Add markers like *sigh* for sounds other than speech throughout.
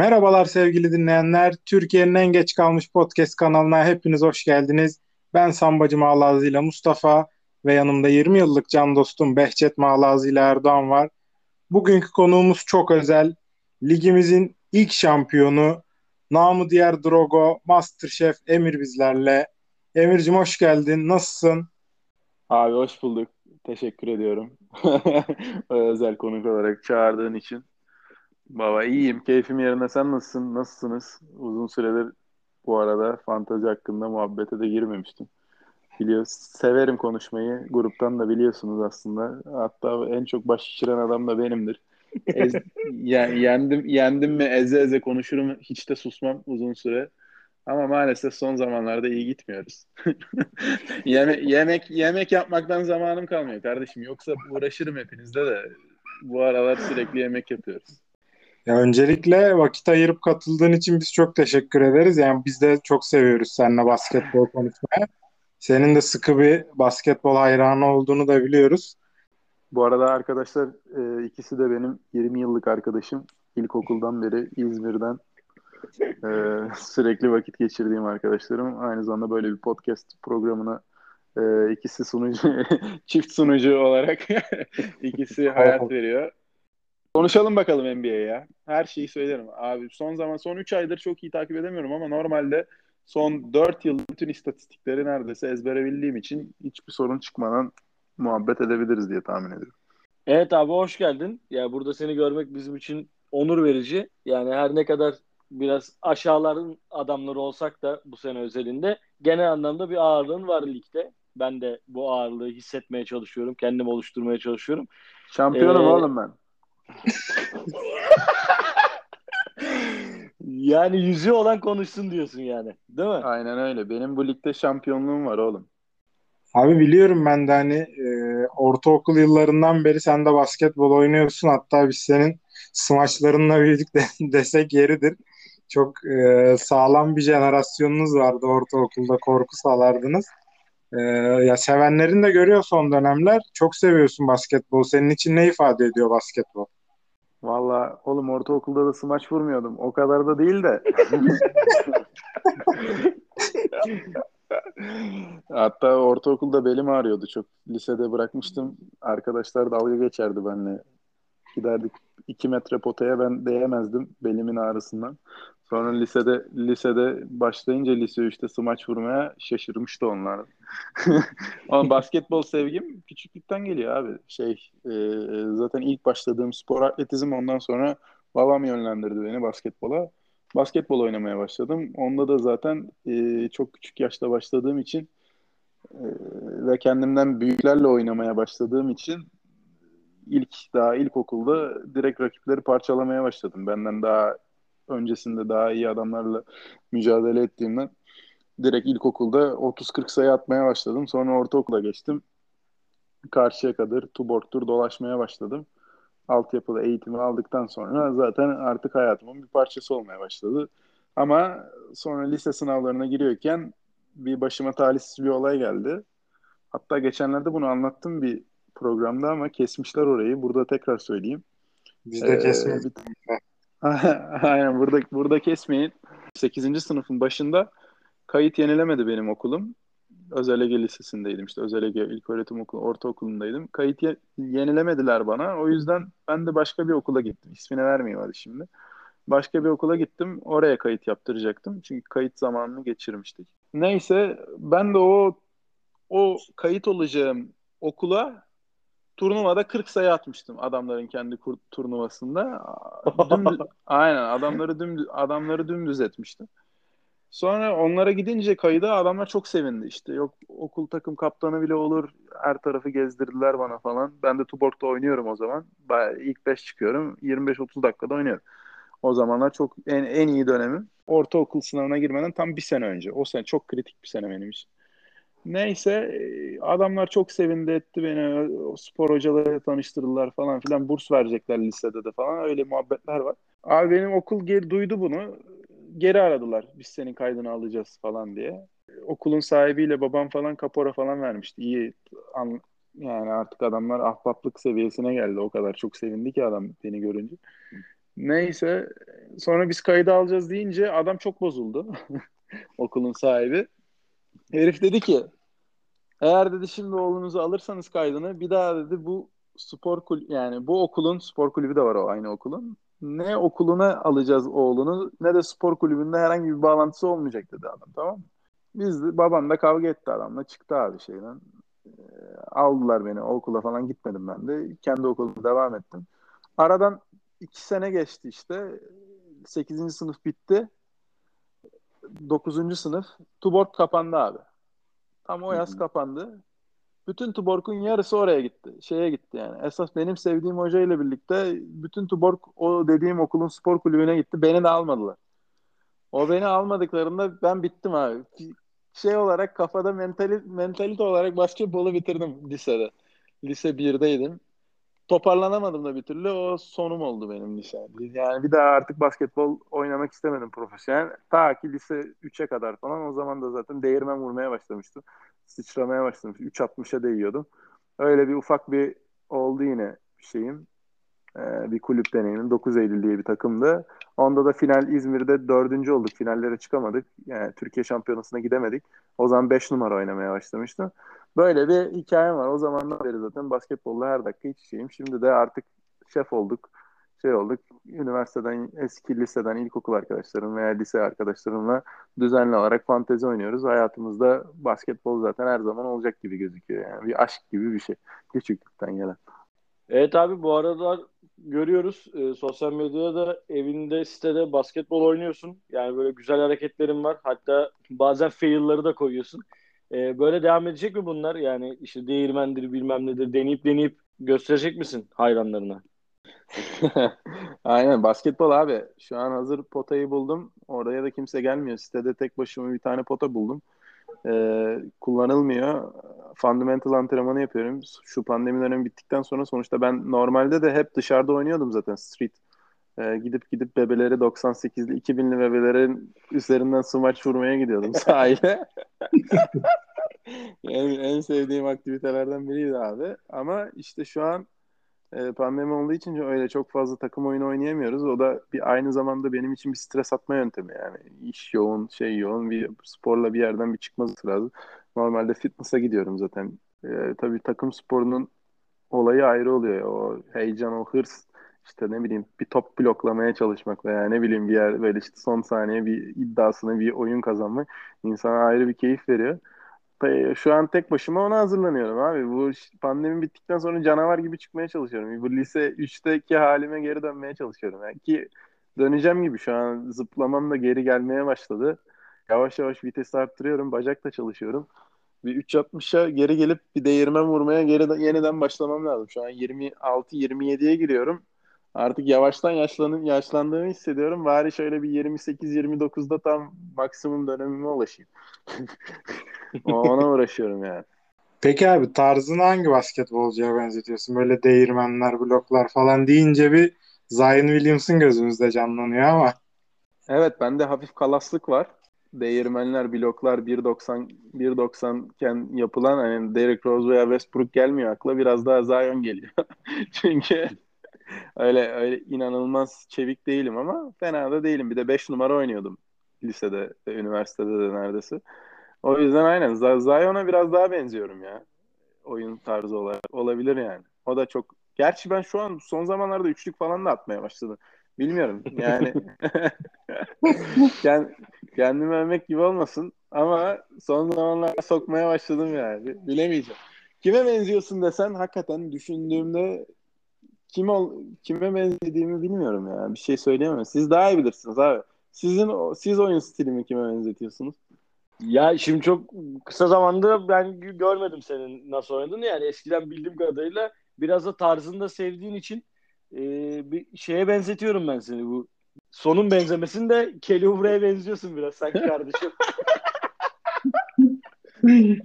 Merhabalar sevgili dinleyenler. Türkiye'nin en geç kalmış podcast kanalına hepiniz hoş geldiniz. Ben Sambacı Mağlazi ile Mustafa ve yanımda 20 yıllık can dostum Behçet Mağlazi ile Erdoğan var. Bugünkü konuğumuz çok özel. Ligimizin ilk şampiyonu, namı diğer Drogo, Masterchef Emir bizlerle. Emir'cim hoş geldin. Nasılsın? Abi hoş bulduk. Teşekkür ediyorum. *laughs* özel konuk olarak çağırdığın için. Baba iyiyim. Keyfim yerine. Sen nasılsın? Nasılsınız? Uzun süredir bu arada fantazi hakkında muhabbete de girmemiştim. Biliyor, severim konuşmayı. Gruptan da biliyorsunuz aslında. Hatta en çok baş şişiren adam da benimdir. Ez, *laughs* yendim, yendim mi eze eze konuşurum. Hiç de susmam uzun süre. Ama maalesef son zamanlarda iyi gitmiyoruz. *laughs* Yeme, yemek yemek yapmaktan zamanım kalmıyor kardeşim. Yoksa uğraşırım hepinizde de. Bu aralar sürekli yemek yapıyoruz. Ya öncelikle vakit ayırıp katıldığın için biz çok teşekkür ederiz. Yani biz de çok seviyoruz seninle basketbol konuşmaya. Senin de sıkı bir basketbol hayranı olduğunu da biliyoruz. Bu arada arkadaşlar e, ikisi de benim 20 yıllık arkadaşım. İlkokuldan beri İzmir'den e, sürekli vakit geçirdiğim arkadaşlarım. Aynı zamanda böyle bir podcast programına e, ikisi sunucu, *laughs* çift sunucu olarak *laughs* ikisi hayat veriyor. Konuşalım bakalım NBA ya. Her şeyi söylerim. Abi son zaman son 3 aydır çok iyi takip edemiyorum ama normalde son 4 yıl bütün istatistikleri neredeyse ezbere bildiğim için hiçbir sorun çıkmadan muhabbet edebiliriz diye tahmin ediyorum. Evet abi hoş geldin. Ya burada seni görmek bizim için onur verici. Yani her ne kadar biraz aşağıların adamları olsak da bu sene özelinde genel anlamda bir ağırlığın var ligde. Ben de bu ağırlığı hissetmeye çalışıyorum. Kendim oluşturmaya çalışıyorum. Şampiyonum ee, oğlum ben. Yani yüzü olan konuşsun diyorsun yani. Değil mi? Aynen öyle. Benim bu ligde şampiyonluğum var oğlum. Abi biliyorum ben de hani e, ortaokul yıllarından beri sen de basketbol oynuyorsun. Hatta biz senin smaçlarınla büyüdük de, *laughs* desek yeridir. Çok e, sağlam bir jenerasyonunuz vardı ortaokulda korku salardınız. E, ya sevenlerin de görüyor son dönemler. Çok seviyorsun basketbol. Senin için ne ifade ediyor basketbol? Valla oğlum ortaokulda da smaç vurmuyordum. O kadar da değil de. *laughs* Hatta ortaokulda belim ağrıyordu çok. Lisede bırakmıştım. Arkadaşlar dalga geçerdi benimle. Giderdik iki metre potaya ben değemezdim belimin ağrısından. Sonra lisede lisede başlayınca lise 3'te smaç vurmaya şaşırmıştı onlar. *laughs* Ama basketbol sevgim küçüklükten geliyor abi. Şey e, zaten ilk başladığım spor atletizm ondan sonra babam yönlendirdi beni basketbola. Basketbol oynamaya başladım. Onda da zaten e, çok küçük yaşta başladığım için e, ve kendimden büyüklerle oynamaya başladığım için ilk daha ilkokulda direkt rakipleri parçalamaya başladım. Benden daha öncesinde daha iyi adamlarla mücadele ettiğimden direkt ilkokulda 30-40 sayı atmaya başladım. Sonra ortaokula geçtim. Karşıya kadar Tuborg'tur dolaşmaya başladım. Altyapıda eğitimi aldıktan sonra zaten artık hayatımın bir parçası olmaya başladı. Ama sonra lise sınavlarına giriyorken bir başıma talihsiz bir olay geldi. Hatta geçenlerde bunu anlattım bir programda ama kesmişler orayı. Burada tekrar söyleyeyim. Biz de ee, kesmedik. *laughs* Aynen burada burada kesmeyin. 8. sınıfın başında kayıt yenilemedi benim okulum. Özel Ege Lisesi'ndeydim işte. Özel Ege İlköğretim Okulu, Ortaokulu'ndaydım. Kayıt ye- yenilemediler bana. O yüzden ben de başka bir okula gittim. İsmini vermeyeyim hadi şimdi. Başka bir okula gittim. Oraya kayıt yaptıracaktım. Çünkü kayıt zamanını geçirmiştik. Neyse ben de o o kayıt olacağım okula turnuvada 40 sayı atmıştım adamların kendi kur, turnuvasında. Dümdüz, *laughs* aynen adamları dümdüz adamları dümdüz etmiştim. Sonra onlara gidince kayıda adamlar çok sevindi işte. Yok okul takım kaptanı bile olur. Her tarafı gezdirdiler bana falan. Ben de Tuborg'da oynuyorum o zaman. Bayağı ilk 5 çıkıyorum. 25-30 dakikada oynuyorum. O zamanlar çok en, en iyi dönemim. Ortaokul sınavına girmeden tam bir sene önce. O sene çok kritik bir sene benim için. Neyse e, adamlar çok sevindi etti beni. O spor hocaları tanıştırdılar falan filan. Burs verecekler lisede de falan. Öyle muhabbetler var. Abi benim okul geri duydu bunu. Geri aradılar. Biz senin kaydını alacağız falan diye. Okulun sahibiyle babam falan kapora falan vermişti. İyi an, yani artık adamlar ahbaplık seviyesine geldi. O kadar çok sevindi ki adam beni görünce. Neyse sonra biz kaydı alacağız deyince adam çok bozuldu. *laughs* Okulun sahibi. Herif dedi ki eğer dedi şimdi oğlunuzu alırsanız kaydını bir daha dedi bu spor kul yani bu okulun spor kulübü de var o aynı okulun. Ne okuluna alacağız oğlunu ne de spor kulübünde herhangi bir bağlantısı olmayacak dedi adam tamam mı? Biz babam da kavga etti adamla çıktı abi şeyden. E, aldılar beni okula falan gitmedim ben de. Kendi okuluma devam ettim. Aradan iki sene geçti işte. Sekizinci sınıf bitti. Dokuzuncu sınıf. Tuborg kapandı abi. Tam o yaz kapandı. Bütün Tuborg'un yarısı oraya gitti. Şeye gitti yani. Esas benim sevdiğim hoca ile birlikte bütün Tuborg o dediğim okulun spor kulübüne gitti. Beni de almadılar. O beni almadıklarında ben bittim abi. Şey olarak kafada mentali, mentalite olarak basketbolu bitirdim lisede. Lise 1'deydim. Toparlanamadım da bir türlü. O sonum oldu benim lise. Yani bir daha artık basketbol oynamak istemedim profesyonel. Ta ki lise 3'e kadar falan. O zaman da zaten değirmen vurmaya başlamıştım. Sıçramaya başlamıştım. 3.60'a değiyordum. Öyle bir ufak bir oldu yine şeyim. Ee, bir kulüp deneyimim. 9 Eylül diye bir takımdı. Onda da final İzmir'de dördüncü olduk. Finallere çıkamadık. Yani Türkiye şampiyonasına gidemedik. O zaman 5 numara oynamaya başlamıştım. Böyle bir hikayem var. O zamandan beri zaten basketbolla her dakika iç içeyim. Şimdi de artık şef olduk. Şey olduk. Üniversiteden, eski liseden, ilkokul arkadaşlarım veya lise arkadaşlarımla düzenli olarak fantezi oynuyoruz. Hayatımızda basketbol zaten her zaman olacak gibi gözüküyor. Yani bir aşk gibi bir şey. Küçüklükten gelen. Evet abi bu aralar görüyoruz. E, sosyal medyada da evinde sitede basketbol oynuyorsun. Yani böyle güzel hareketlerin var. Hatta bazen fail'ları da koyuyorsun. E, böyle devam edecek mi bunlar? Yani işte değirmendir bilmem nedir deneyip deneyip gösterecek misin hayranlarına? *laughs* Aynen basketbol abi. Şu an hazır potayı buldum. Oraya da kimse gelmiyor. Sitede tek başıma bir tane pota buldum. Ee, kullanılmıyor. Fundamental antrenmanı yapıyorum. Şu pandemi dönemi bittikten sonra sonuçta ben normalde de hep dışarıda oynuyordum zaten street. Ee, gidip gidip bebeleri 98'li 2000'li bebelerin üzerinden smaç vurmaya gidiyordum *laughs* sahile. *laughs* en, en sevdiğim aktivitelerden biriydi abi. Ama işte şu an e, pandemi olduğu için öyle çok fazla takım oyunu oynayamıyoruz. O da bir aynı zamanda benim için bir stres atma yöntemi yani. iş yoğun, şey yoğun, bir sporla bir yerden bir çıkması lazım. Normalde fitness'a gidiyorum zaten. E, tabii takım sporunun olayı ayrı oluyor. O heyecan, o hırs işte ne bileyim bir top bloklamaya çalışmak veya ne bileyim bir yer böyle işte son saniye bir iddiasını bir oyun kazanmak insana ayrı bir keyif veriyor. Şu an tek başıma ona hazırlanıyorum abi. Bu pandemi bittikten sonra canavar gibi çıkmaya çalışıyorum. Bu lise 3'teki halime geri dönmeye çalışıyorum. Yani ki döneceğim gibi şu an zıplamam da geri gelmeye başladı. Yavaş yavaş vites arttırıyorum. Bacakla çalışıyorum. Bir 3.60'a geri gelip bir değirmen vurmaya geri yeniden başlamam lazım. Şu an 26-27'ye giriyorum. Artık yavaştan yaşlanıp yaşlandığımı hissediyorum. Bari şöyle bir 28-29'da tam maksimum dönemime ulaşayım. *laughs* Ona uğraşıyorum yani. Peki abi tarzını hangi basketbolcuya benzetiyorsun? Böyle değirmenler, bloklar falan deyince bir Zion Williamson gözümüzde canlanıyor ama. Evet bende hafif kalaslık var. Değirmenler, bloklar 1.90 1.90 iken yapılan hani Derrick Rose veya Westbrook gelmiyor akla. Biraz daha Zion geliyor. *laughs* Çünkü öyle öyle inanılmaz çevik değilim ama fena da değilim. Bir de 5 numara oynuyordum lisede ve üniversitede de neredeyse. O yüzden aynen Zion'a biraz daha benziyorum ya. Oyun tarzı olarak. Olabilir yani. O da çok Gerçi ben şu an son zamanlarda üçlük falan da atmaya başladım. Bilmiyorum. Yani *laughs* Kend, kendimi övmek gibi olmasın ama son zamanlarda sokmaya başladım yani. Bilemeyeceğim. Kime benziyorsun desen hakikaten düşündüğümde kim ol, kime benzediğimi bilmiyorum ya. Bir şey söyleyemem. Siz daha iyi bilirsiniz abi. Sizin siz oyun stilimi kime benzetiyorsunuz? Ya şimdi çok kısa zamanda ben görmedim senin nasıl oynadığını. Yani eskiden bildiğim kadarıyla biraz da tarzını da sevdiğin için e, bir şeye benzetiyorum ben seni. Bu sonun benzemesinde Kelly Oubre'ye benziyorsun biraz sanki kardeşim. *laughs*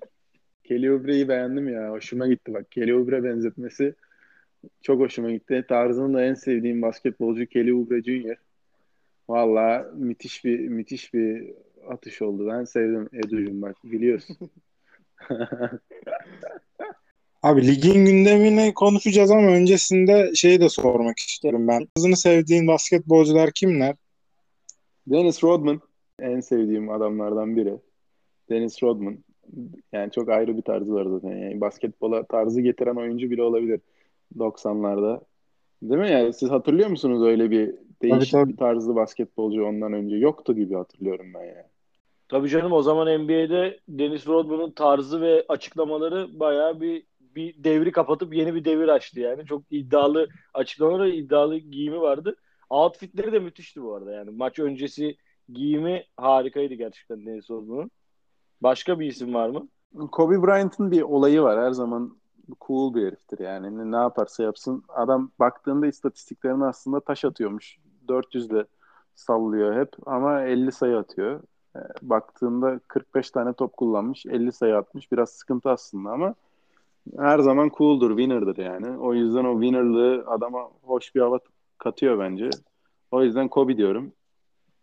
Kelly Oubre'yi beğendim ya. Hoşuma gitti bak. Kelly Oubre benzetmesi çok hoşuma gitti. Tarzını da en sevdiğim basketbolcu Kelly Oubre Jr. Valla müthiş bir müthiş bir atış oldu. Ben sevdim Edu'cum bak biliyorsun. *laughs* *laughs* Abi ligin gündemini konuşacağız ama öncesinde şeyi de sormak istiyorum ben. Hızını sevdiğin basketbolcular kimler? Dennis Rodman en sevdiğim adamlardan biri. Dennis Rodman. Yani çok ayrı bir tarzı var zaten. Yani basketbola tarzı getiren oyuncu bile olabilir 90'larda. Değil mi? Yani siz hatırlıyor musunuz öyle bir değişik tabii, tabii. bir tarzlı basketbolcu ondan önce? Yoktu gibi hatırlıyorum ben yani. Tabii canım o zaman NBA'de Dennis Rodman'ın tarzı ve açıklamaları bayağı bir bir devri kapatıp yeni bir devir açtı yani. Çok iddialı açıklamaları, iddialı giyimi vardı. Outfitleri de müthişti bu arada yani. Maç öncesi giyimi harikaydı gerçekten Dennis Rodman'ın. Başka bir isim var mı? Kobe Bryant'ın bir olayı var. Her zaman cool bir heriftir yani. Ne yaparsa yapsın. Adam baktığında istatistiklerini aslında taş atıyormuş. 400 de sallıyor hep ama 50 sayı atıyor. E, baktığında 45 tane top kullanmış, 50 sayı atmış. Biraz sıkıntı aslında ama her zaman cool'dur, winner'dır yani. O yüzden o winner'lığı adama hoş bir hava katıyor bence. O yüzden Kobe diyorum.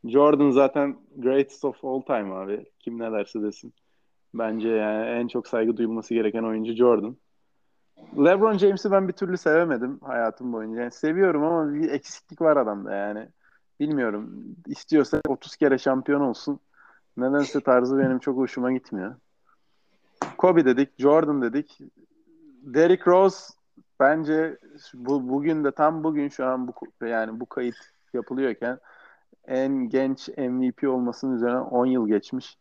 Jordan zaten greatest of all time abi. Kim ne derse desin. Bence yani en çok saygı duyulması gereken oyuncu Jordan. LeBron James'i ben bir türlü sevemedim hayatım boyunca. Yani seviyorum ama bir eksiklik var adamda yani. Bilmiyorum. İstiyorsa 30 kere şampiyon olsun. Nedense tarzı benim çok hoşuma gitmiyor. Kobe dedik, Jordan dedik. Derrick Rose bence bu bugün de tam bugün şu an bu yani bu kayıt yapılıyorken en genç MVP olmasının üzerine 10 yıl geçmiş.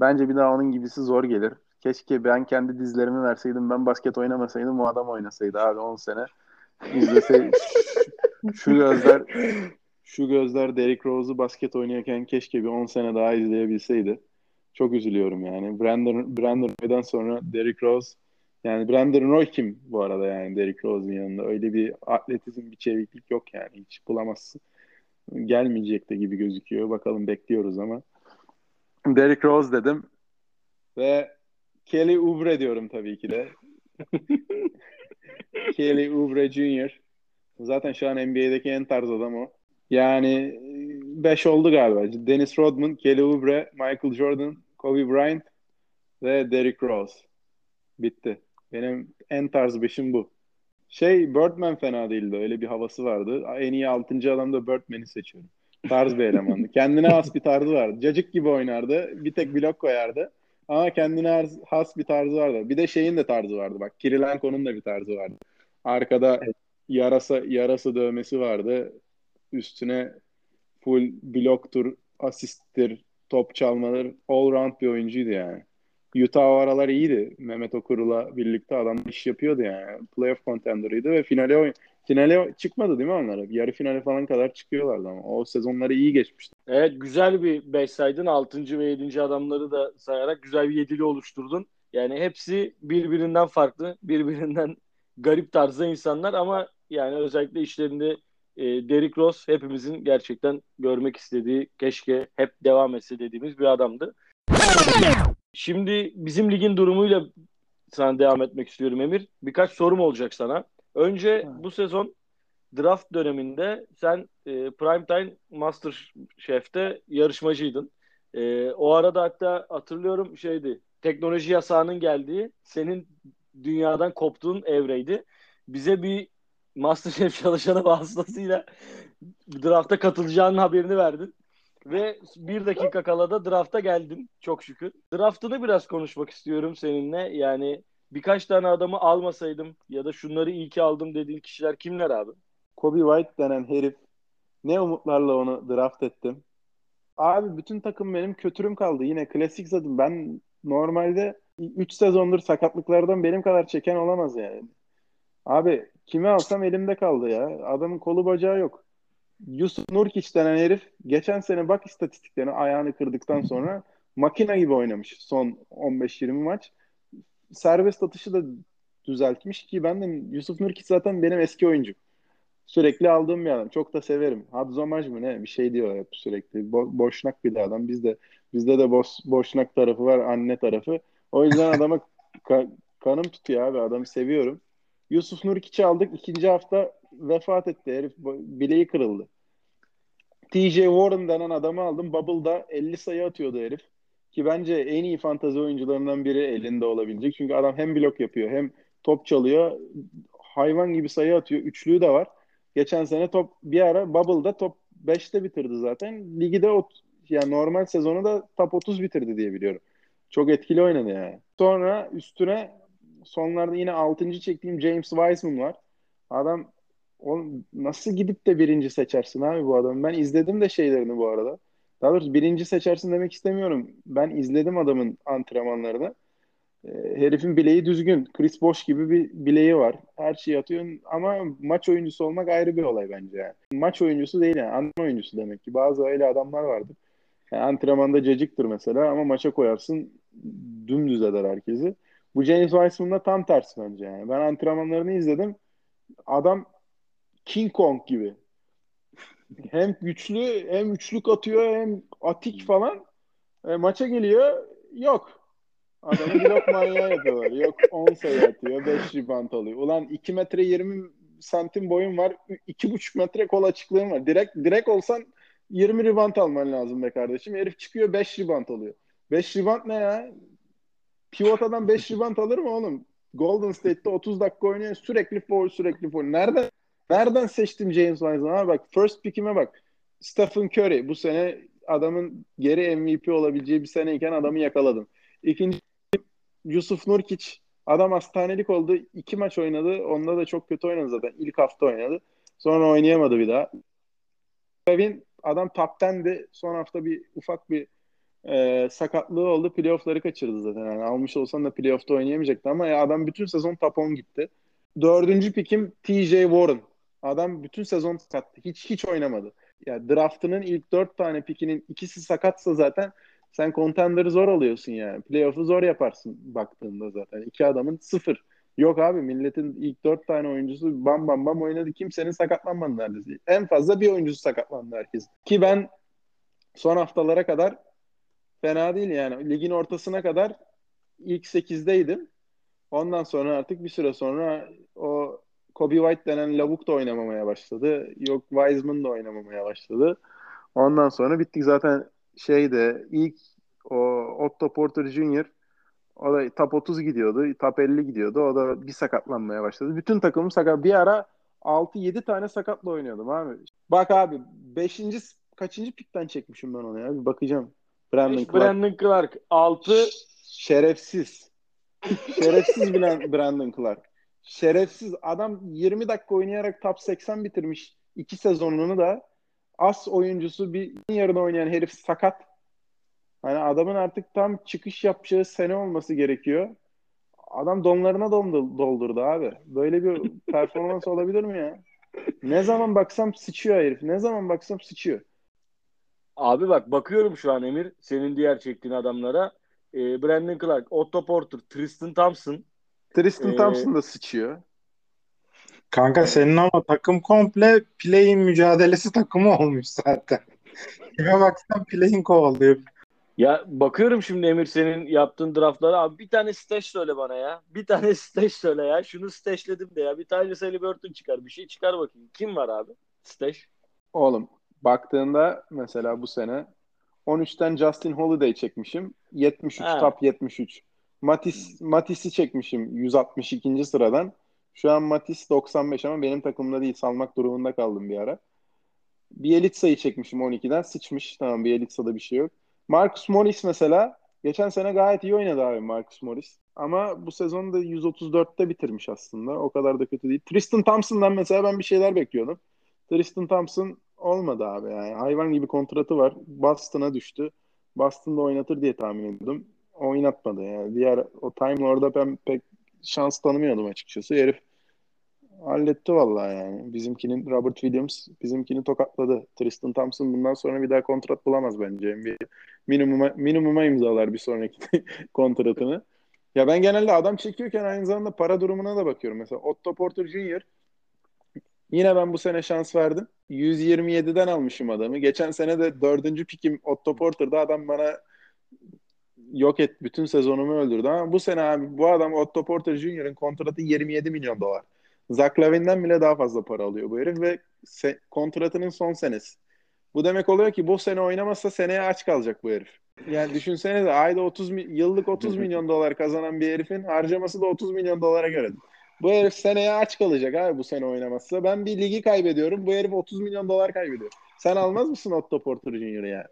Bence bir daha onun gibisi zor gelir. Keşke ben kendi dizlerimi verseydim, ben basket oynamasaydım, bu adam oynasaydı abi 10 sene. İzlese şu gözler şu gözler Derrick Rose'u basket oynuyorken keşke bir 10 sene daha izleyebilseydi. Çok üzülüyorum yani. Brandon, Brandon Roy'dan sonra Derrick Rose yani Brandon Roy kim bu arada yani Derrick Rose'un yanında? Öyle bir atletizm, bir çeviklik yok yani. Hiç bulamazsın. Gelmeyecek de gibi gözüküyor. Bakalım bekliyoruz ama. Derrick Rose dedim. Ve Kelly Oubre diyorum tabii ki de. *laughs* Kelly Oubre Jr. Zaten şu an NBA'deki en tarz adam o. Yani 5 oldu galiba. Dennis Rodman, Kelly Oubre, Michael Jordan, Kobe Bryant ve Derrick Rose. Bitti. Benim en tarz beşim bu. Şey Birdman fena değildi. Öyle bir havası vardı. En iyi 6. adamda Birdman'i seçiyorum. Tarz bir elemandı. Kendine has bir tarzı vardı. Cacık gibi oynardı. Bir tek blok koyardı. Ama kendine has bir tarzı vardı. Bir de şeyin de tarzı vardı. Bak Kirilenko'nun da bir tarzı vardı. Arkada evet. yarasa yarası dövmesi vardı. Üstüne full bloktur, asisttir, top çalmaları all round bir oyuncuydu yani. Utah o aralar iyiydi. Mehmet Okur'la birlikte adam iş yapıyordu yani. Playoff contender'ıydı ve finale oyun finale çıkmadı değil mi onlara? Yarı finale falan kadar çıkıyorlardı ama o sezonları iyi geçmişti. Evet güzel bir 5 saydın. 6. ve 7. adamları da sayarak güzel bir yedili oluşturdun. Yani hepsi birbirinden farklı, birbirinden *laughs* garip tarzda insanlar ama yani özellikle işlerinde e, Derrick Rose hepimizin gerçekten görmek istediği, keşke hep devam etse dediğimiz bir adamdı. Şimdi bizim ligin durumuyla sana devam etmek istiyorum Emir. Birkaç sorum olacak sana. Önce bu sezon draft döneminde sen e, Primetime Master Chef'te yarışmacıydın. E, o arada hatta hatırlıyorum şeydi teknoloji yasağının geldiği senin dünyadan koptuğun evreydi. Bize bir Masterchef çalışanı vasıtasıyla drafta katılacağının haberini verdin. Ve bir dakika kala da drafta geldin çok şükür. Draftını biraz konuşmak istiyorum seninle. Yani birkaç tane adamı almasaydım ya da şunları iyi ki aldım dediğin kişiler kimler abi? Kobe White denen herif. Ne umutlarla onu draft ettim. Abi bütün takım benim kötürüm kaldı. Yine klasik zaten. Ben normalde 3 sezondur sakatlıklardan benim kadar çeken olamaz yani. Abi kimi alsam elimde kaldı ya. Adamın kolu bacağı yok. Yusuf Nurkic denen herif geçen sene bak istatistiklerine ayağını kırdıktan sonra makina gibi oynamış son 15-20 maç. Serbest atışı da düzeltmiş ki ben de Yusuf Nurkic zaten benim eski oyuncum. Sürekli aldığım bir adam. Çok da severim. Hadzomaj mı ne? Bir şey diyor hep sürekli. Bo- boşnak bir adam. Bizde bizde de boş, boşnak tarafı var, anne tarafı. O yüzden adama *laughs* ka- kanım tutuyor abi. Adamı seviyorum. Yusuf Nurkic'i aldık. ikinci hafta vefat etti. Herif bileği kırıldı. TJ Warren denen adamı aldım. Bubble'da 50 sayı atıyordu herif. Ki bence en iyi fantazi oyuncularından biri elinde olabilecek. Çünkü adam hem blok yapıyor hem top çalıyor. Hayvan gibi sayı atıyor. Üçlüğü de var. Geçen sene top bir ara Bubble'da top 5'te bitirdi zaten. Ligi de yani normal sezonu da top 30 bitirdi diye biliyorum. Çok etkili oynadı yani. Sonra üstüne sonlarda yine 6. çektiğim James Wiseman var. Adam oğlum nasıl gidip de birinci seçersin abi bu adamı? Ben izledim de şeylerini bu arada. Daha doğrusu birinci seçersin demek istemiyorum. Ben izledim adamın antrenmanlarını. E, herifin bileği düzgün. Chris Bosh gibi bir bileği var. Her şeyi atıyor ama maç oyuncusu olmak ayrı bir olay bence yani. Maç oyuncusu değil yani. Antrenman oyuncusu demek ki. Bazı öyle adamlar vardır. Yani antrenmanda cacıktır mesela ama maça koyarsın dümdüz eder herkesi. Bu James Wiseman'da tam tersi bence yani. Ben antrenmanlarını izledim. Adam King Kong gibi. Hem güçlü hem üçlük atıyor hem atik falan. E, maça geliyor yok. Adamı *laughs* blok manyağı yapıyorlar. Yok 10 sayı atıyor. 5 rebound alıyor. Ulan 2 metre 20 santim boyun var. 2,5 metre kol açıklığın var. Direkt direkt olsan 20 rebound alman lazım be kardeşim. Herif çıkıyor 5 rebound alıyor. 5 rebound ne ya? Pivot adam 5 rebound alır mı oğlum? Golden State'te 30 dakika oynuyor. Sürekli foul, sürekli foul. Nereden nereden seçtim James Wiseman'ı? Bak first pick'ime bak. Stephen Curry. Bu sene adamın geri MVP olabileceği bir seneyken adamı yakaladım. İkinci Yusuf Nurkic. Adam hastanelik oldu. İki maç oynadı. Onda da çok kötü oynadı zaten. İlk hafta oynadı. Sonra oynayamadı bir daha. Kevin adam top 10'di. Son hafta bir ufak bir e, sakatlığı oldu. Playoff'ları kaçırdı zaten. Yani almış olsan da playoff'ta oynayamayacaktı ama ya adam bütün sezon top 10 gitti. Dördüncü pikim TJ Warren. Adam bütün sezon sakattı. Hiç hiç oynamadı. Ya yani draftının ilk dört tane pikinin ikisi sakatsa zaten sen contender'ı zor alıyorsun yani. Playoff'u zor yaparsın baktığında zaten. İki adamın sıfır. Yok abi milletin ilk dört tane oyuncusu bam bam bam oynadı. Kimsenin sakatlanmadı neredeyse. En fazla bir oyuncusu sakatlandı herkes. Ki ben son haftalara kadar fena değil yani. Ligin ortasına kadar ilk sekizdeydim. Ondan sonra artık bir süre sonra Kobe White denen lavuk da oynamamaya başladı. Yok Wiseman da oynamamaya başladı. Ondan sonra bittik zaten şeyde ilk o Otto Porter Jr. o da top 30 gidiyordu. Top 50 gidiyordu. O da bir sakatlanmaya başladı. Bütün takımım sakat. Bir ara 6-7 tane sakatla oynuyordum abi. Bak abi 5. kaçıncı pikten çekmişim ben onu ya. Bir bakacağım. Brandon Clark. Brandon Clark. 6 şerefsiz. şerefsiz bilen Brandon Clark. Şerefsiz. Adam 20 dakika oynayarak top 80 bitirmiş. iki sezonunu da as oyuncusu bir yarıda oynayan herif sakat. Hani adamın artık tam çıkış yapacağı sene olması gerekiyor. Adam donlarına doldurdu abi. Böyle bir performans olabilir mi ya? Ne zaman baksam sıçıyor herif. Ne zaman baksam sıçıyor. Abi bak bakıyorum şu an Emir senin diğer çektiğin adamlara. E, Brandon Clark, Otto Porter, Tristan Thompson. Tristan ee, Thompson da sıçıyor. Kanka senin ama takım komple play'in mücadelesi takımı olmuş zaten. Kime baksan play'in kovalıyor. Ya bakıyorum şimdi Emir senin yaptığın draftlara. Abi bir tane stash söyle bana ya. Bir tane *laughs* stash söyle ya. Şunu stashledim de ya. Bir tane Halliburton çıkar. Bir şey çıkar bakayım. Kim var abi? Stash. Oğlum baktığında mesela bu sene 13'ten Justin Holiday çekmişim. 73 ha. top 73. Matis Matis'i çekmişim 162. sıradan. Şu an Matis 95 ama benim takımda değil. Salmak durumunda kaldım bir ara. Bielitsa'yı çekmişim 12'den. Sıçmış. Tamam Bielitsa'da bir şey yok. Marcus Morris mesela geçen sene gayet iyi oynadı abi Marcus Morris. Ama bu sezonu da 134'te bitirmiş aslında. O kadar da kötü değil. Tristan Thompson'dan mesela ben bir şeyler bekliyordum. Tristan Thompson olmadı abi yani. Hayvan gibi kontratı var. Boston'a düştü. Boston'da oynatır diye tahmin ediyordum. Oynatmadı yani. Diğer o Time orada ben pek şans tanımıyordum açıkçası. Herif halletti vallahi yani. Bizimkinin Robert Williams bizimkini tokatladı. Tristan Thompson bundan sonra bir daha kontrat bulamaz bence. Bir minimuma, minimuma imzalar bir sonraki *laughs* kontratını. Ya ben genelde adam çekiyorken aynı zamanda para durumuna da bakıyorum. Mesela Otto Porter Jr. Yine ben bu sene şans verdim. 127'den almışım adamı. Geçen sene de dördüncü pikim Otto Porter'da adam bana yok et bütün sezonumu öldürdü ama bu sene abi bu adam Otto Porter Jr.'ın kontratı 27 milyon dolar. Zach Lavin'den bile daha fazla para alıyor bu herif ve se- kontratının son senesi. Bu demek oluyor ki bu sene oynamazsa seneye aç kalacak bu herif. Yani düşünsene de ayda 30 mi- yıllık 30 milyon dolar kazanan bir herifin harcaması da 30 milyon dolara göre. Bu herif seneye aç kalacak abi bu sene oynamazsa. Ben bir ligi kaybediyorum. Bu herif 30 milyon dolar kaybediyor. Sen almaz mısın Otto Porter Jr. ya?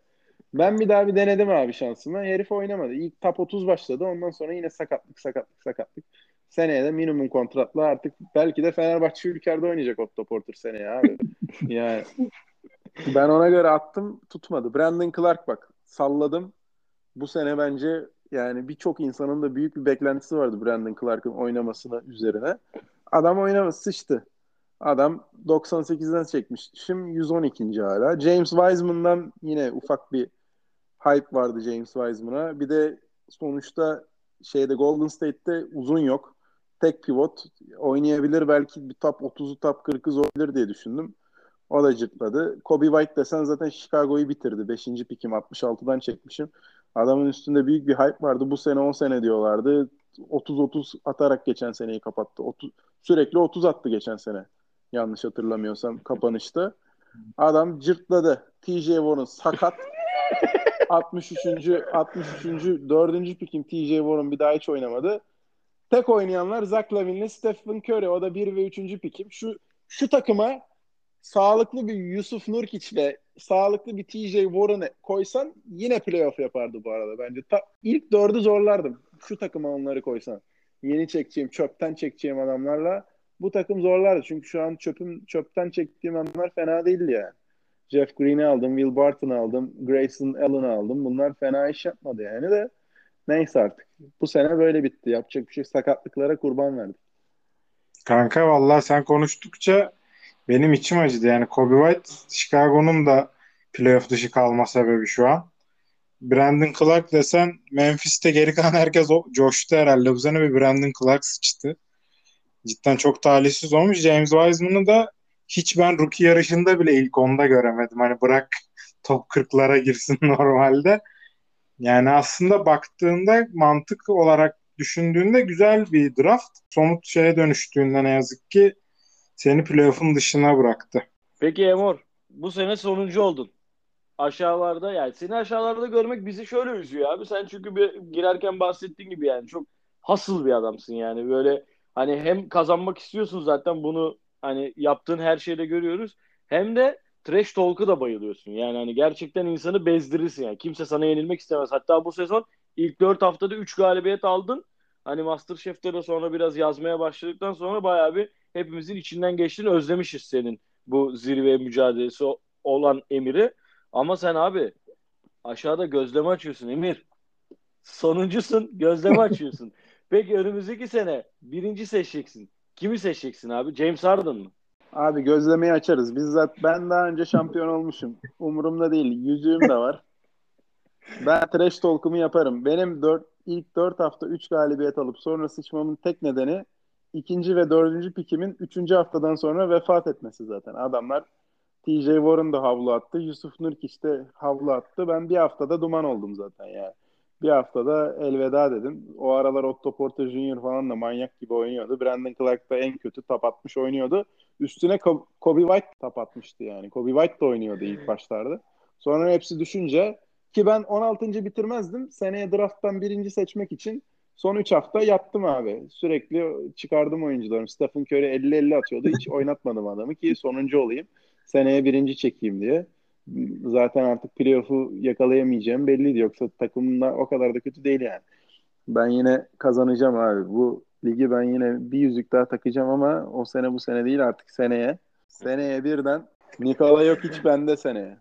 Ben bir daha bir denedim abi şansımı. Herif oynamadı. İlk top 30 başladı. Ondan sonra yine sakatlık sakatlık sakatlık. Seneye de minimum kontratla artık belki de Fenerbahçe ülkerde oynayacak Otto Porter seneye abi. *laughs* yani ben ona göre attım tutmadı. Brandon Clark bak salladım. Bu sene bence yani birçok insanın da büyük bir beklentisi vardı Brandon Clark'ın oynamasına üzerine. Adam oynaması sıçtı. Adam 98'den çekmiş. Şimdi 112. hala. James Wiseman'dan yine ufak bir hype vardı James Wiseman'a. Bir de sonuçta şeyde Golden State'te uzun yok. Tek pivot oynayabilir belki bir top 30'u top 40'ı zorlayabilir diye düşündüm. O da cırtladı. Kobe White desen zaten Chicago'yu bitirdi. 5. pikim 66'dan çekmişim. Adamın üstünde büyük bir hype vardı. Bu sene 10 sene diyorlardı. 30-30 atarak geçen seneyi kapattı. 30, sürekli 30 attı geçen sene. Yanlış hatırlamıyorsam kapanışta. Adam cırtladı. TJ Warren sakat. *laughs* 63. 63. 4. pikim TJ Warren bir daha hiç oynamadı. Tek oynayanlar Zach Lavin'le Stephen Curry. O da 1 ve 3. pikim. Şu şu takıma sağlıklı bir Yusuf Nurkic ve sağlıklı bir TJ Warren'ı koysan yine playoff yapardı bu arada bence. Ta, ilk dördü zorlardım. Şu takıma onları koysan. Yeni çekeceğim, çöpten çekeceğim adamlarla bu takım zorlardı. Çünkü şu an çöpüm çöpten çektiğim adamlar fena değildi yani. Jeff Green'i aldım, Will Barton'ı aldım, Grayson Allen'ı aldım. Bunlar fena iş yapmadı yani de. Neyse artık. Bu sene böyle bitti. Yapacak bir şey sakatlıklara kurban verdik. Kanka vallahi sen konuştukça benim içim acıdı. Yani Kobe White Chicago'nun da playoff dışı kalma sebebi şu an. Brandon Clark desen Memphis'te geri kalan herkes o, coştu herhalde. Bu sene bir Brandon Clark sıçtı. Cidden çok talihsiz olmuş. James Wiseman'ı da hiç ben rookie yarışında bile ilk onda göremedim. Hani bırak top 40'lara girsin *laughs* normalde. Yani aslında baktığında mantık olarak düşündüğünde güzel bir draft. Somut şeye dönüştüğünde ne yazık ki seni playoff'un dışına bıraktı. Peki Emor bu sene sonuncu oldun. Aşağılarda yani seni aşağılarda görmek bizi şöyle üzüyor abi. Sen çünkü bir girerken bahsettiğin gibi yani çok hasıl bir adamsın yani. Böyle hani hem kazanmak istiyorsun zaten bunu hani yaptığın her şeyde görüyoruz. Hem de trash talk'ı da bayılıyorsun. Yani hani gerçekten insanı bezdirirsin yani. Kimse sana yenilmek istemez. Hatta bu sezon ilk 4 haftada 3 galibiyet aldın. Hani Masterchef'te de sonra biraz yazmaya başladıktan sonra bayağı bir hepimizin içinden geçtiğini özlemişiz senin bu zirve mücadelesi olan Emir'i. Ama sen abi aşağıda gözleme açıyorsun Emir. Sonuncusun gözleme açıyorsun. *laughs* Peki önümüzdeki sene birinci seçeceksin. Kimi seçeceksin abi? James Harden mı? Abi gözlemeyi açarız. Bizzat ben daha önce şampiyon olmuşum. Umurumda değil. Yüzüğüm de var. Ben trash talk'umu yaparım. Benim dört, ilk 4 hafta 3 galibiyet alıp sonra sıçmamın tek nedeni ikinci ve dördüncü pikimin üçüncü haftadan sonra vefat etmesi zaten. Adamlar TJ Warren da havlu attı. Yusuf Nurkic de havlu attı. Ben bir haftada duman oldum zaten yani. Bir haftada elveda dedim. O aralar Otto Porter Jr. falan da manyak gibi oynuyordu. Brandon Clark da en kötü top atmış oynuyordu. Üstüne Kobe White top atmıştı yani. Kobe White da oynuyordu ilk başlarda. Sonra hepsi düşünce ki ben 16. bitirmezdim. Seneye drafttan birinci seçmek için son 3 hafta yattım abi. Sürekli çıkardım oyuncularımı. Stephen Curry 50-50 atıyordu. Hiç oynatmadım adamı ki sonuncu olayım. Seneye birinci çekeyim diye. Zaten artık playoff'u yakalayamayacağım belliydi. Yoksa takımda o kadar da kötü değil yani. Ben yine kazanacağım abi. Bu ligi ben yine bir yüzük daha takacağım ama o sene bu sene değil artık seneye. Seneye birden Nikola yok hiç bende seneye.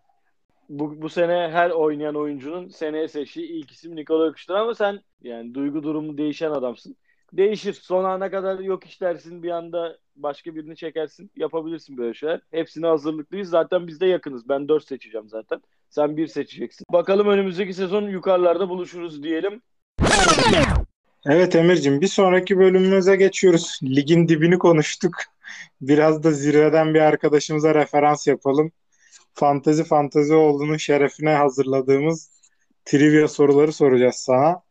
Bu, bu sene her oynayan oyuncunun seneye seçtiği ilk isim Nikola Yokuş'tur ama sen yani duygu durumu değişen adamsın. Değişir. Son ana kadar yok iş dersin bir anda başka birini çekersin. Yapabilirsin böyle şeyler. Hepsine hazırlıklıyız. Zaten biz de yakınız. Ben 4 seçeceğim zaten. Sen 1 seçeceksin. Bakalım önümüzdeki sezon yukarılarda buluşuruz diyelim. Evet Emir'cim bir sonraki bölümümüze geçiyoruz. Ligin dibini konuştuk. Biraz da zirveden bir arkadaşımıza referans yapalım. Fantezi fantezi olduğunu şerefine hazırladığımız trivia soruları soracağız sana.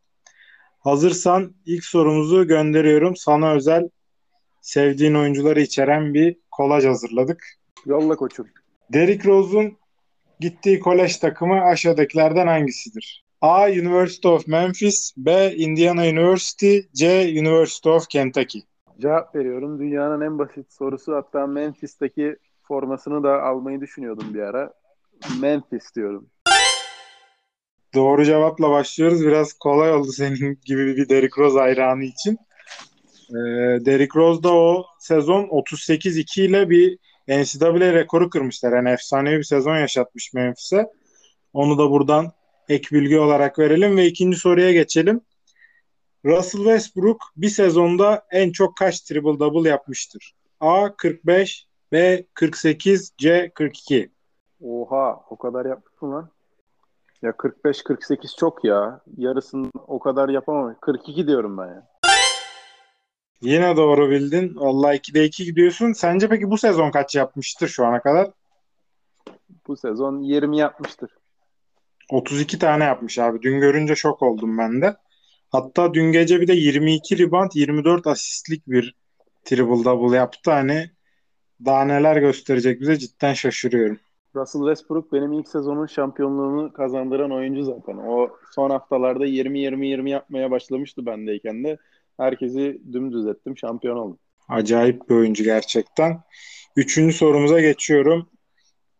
Hazırsan ilk sorumuzu gönderiyorum. Sana özel sevdiğin oyuncuları içeren bir kolaj hazırladık. Yolla koçum. Derrick Rose'un gittiği kolej takımı aşağıdakilerden hangisidir? A. University of Memphis B. Indiana University C. University of Kentucky Cevap veriyorum. Dünyanın en basit sorusu hatta Memphis'teki formasını da almayı düşünüyordum bir ara. Memphis diyorum. Doğru cevapla başlıyoruz. Biraz kolay oldu senin *laughs* gibi bir Derrick Rose hayranı için. Ee, Derrick Rose da o sezon 38-2 ile bir NCAA rekoru kırmışlar. Yani efsanevi bir sezon yaşatmış Memphis'e. Onu da buradan ek bilgi olarak verelim ve ikinci soruya geçelim. Russell Westbrook bir sezonda en çok kaç triple double yapmıştır? A 45, B 48, C 42. Oha o kadar yapmış mı lan? Ya 45-48 çok ya. Yarısını o kadar yapamam. 42 diyorum ben ya. Yine doğru bildin. Vallahi 2'de 2 gidiyorsun. Sence peki bu sezon kaç yapmıştır şu ana kadar? Bu sezon 20 yapmıştır. 32 tane yapmış abi. Dün görünce şok oldum ben de. Hatta dün gece bir de 22 rebound, 24 asistlik bir triple double yaptı. Hani daha neler gösterecek bize cidden şaşırıyorum. Russell Westbrook benim ilk sezonun şampiyonluğunu kazandıran oyuncu zaten. O son haftalarda 20-20-20 yapmaya başlamıştı bendeyken de. Herkesi dümdüz ettim, şampiyon oldum. Acayip bir oyuncu gerçekten. Üçüncü sorumuza geçiyorum.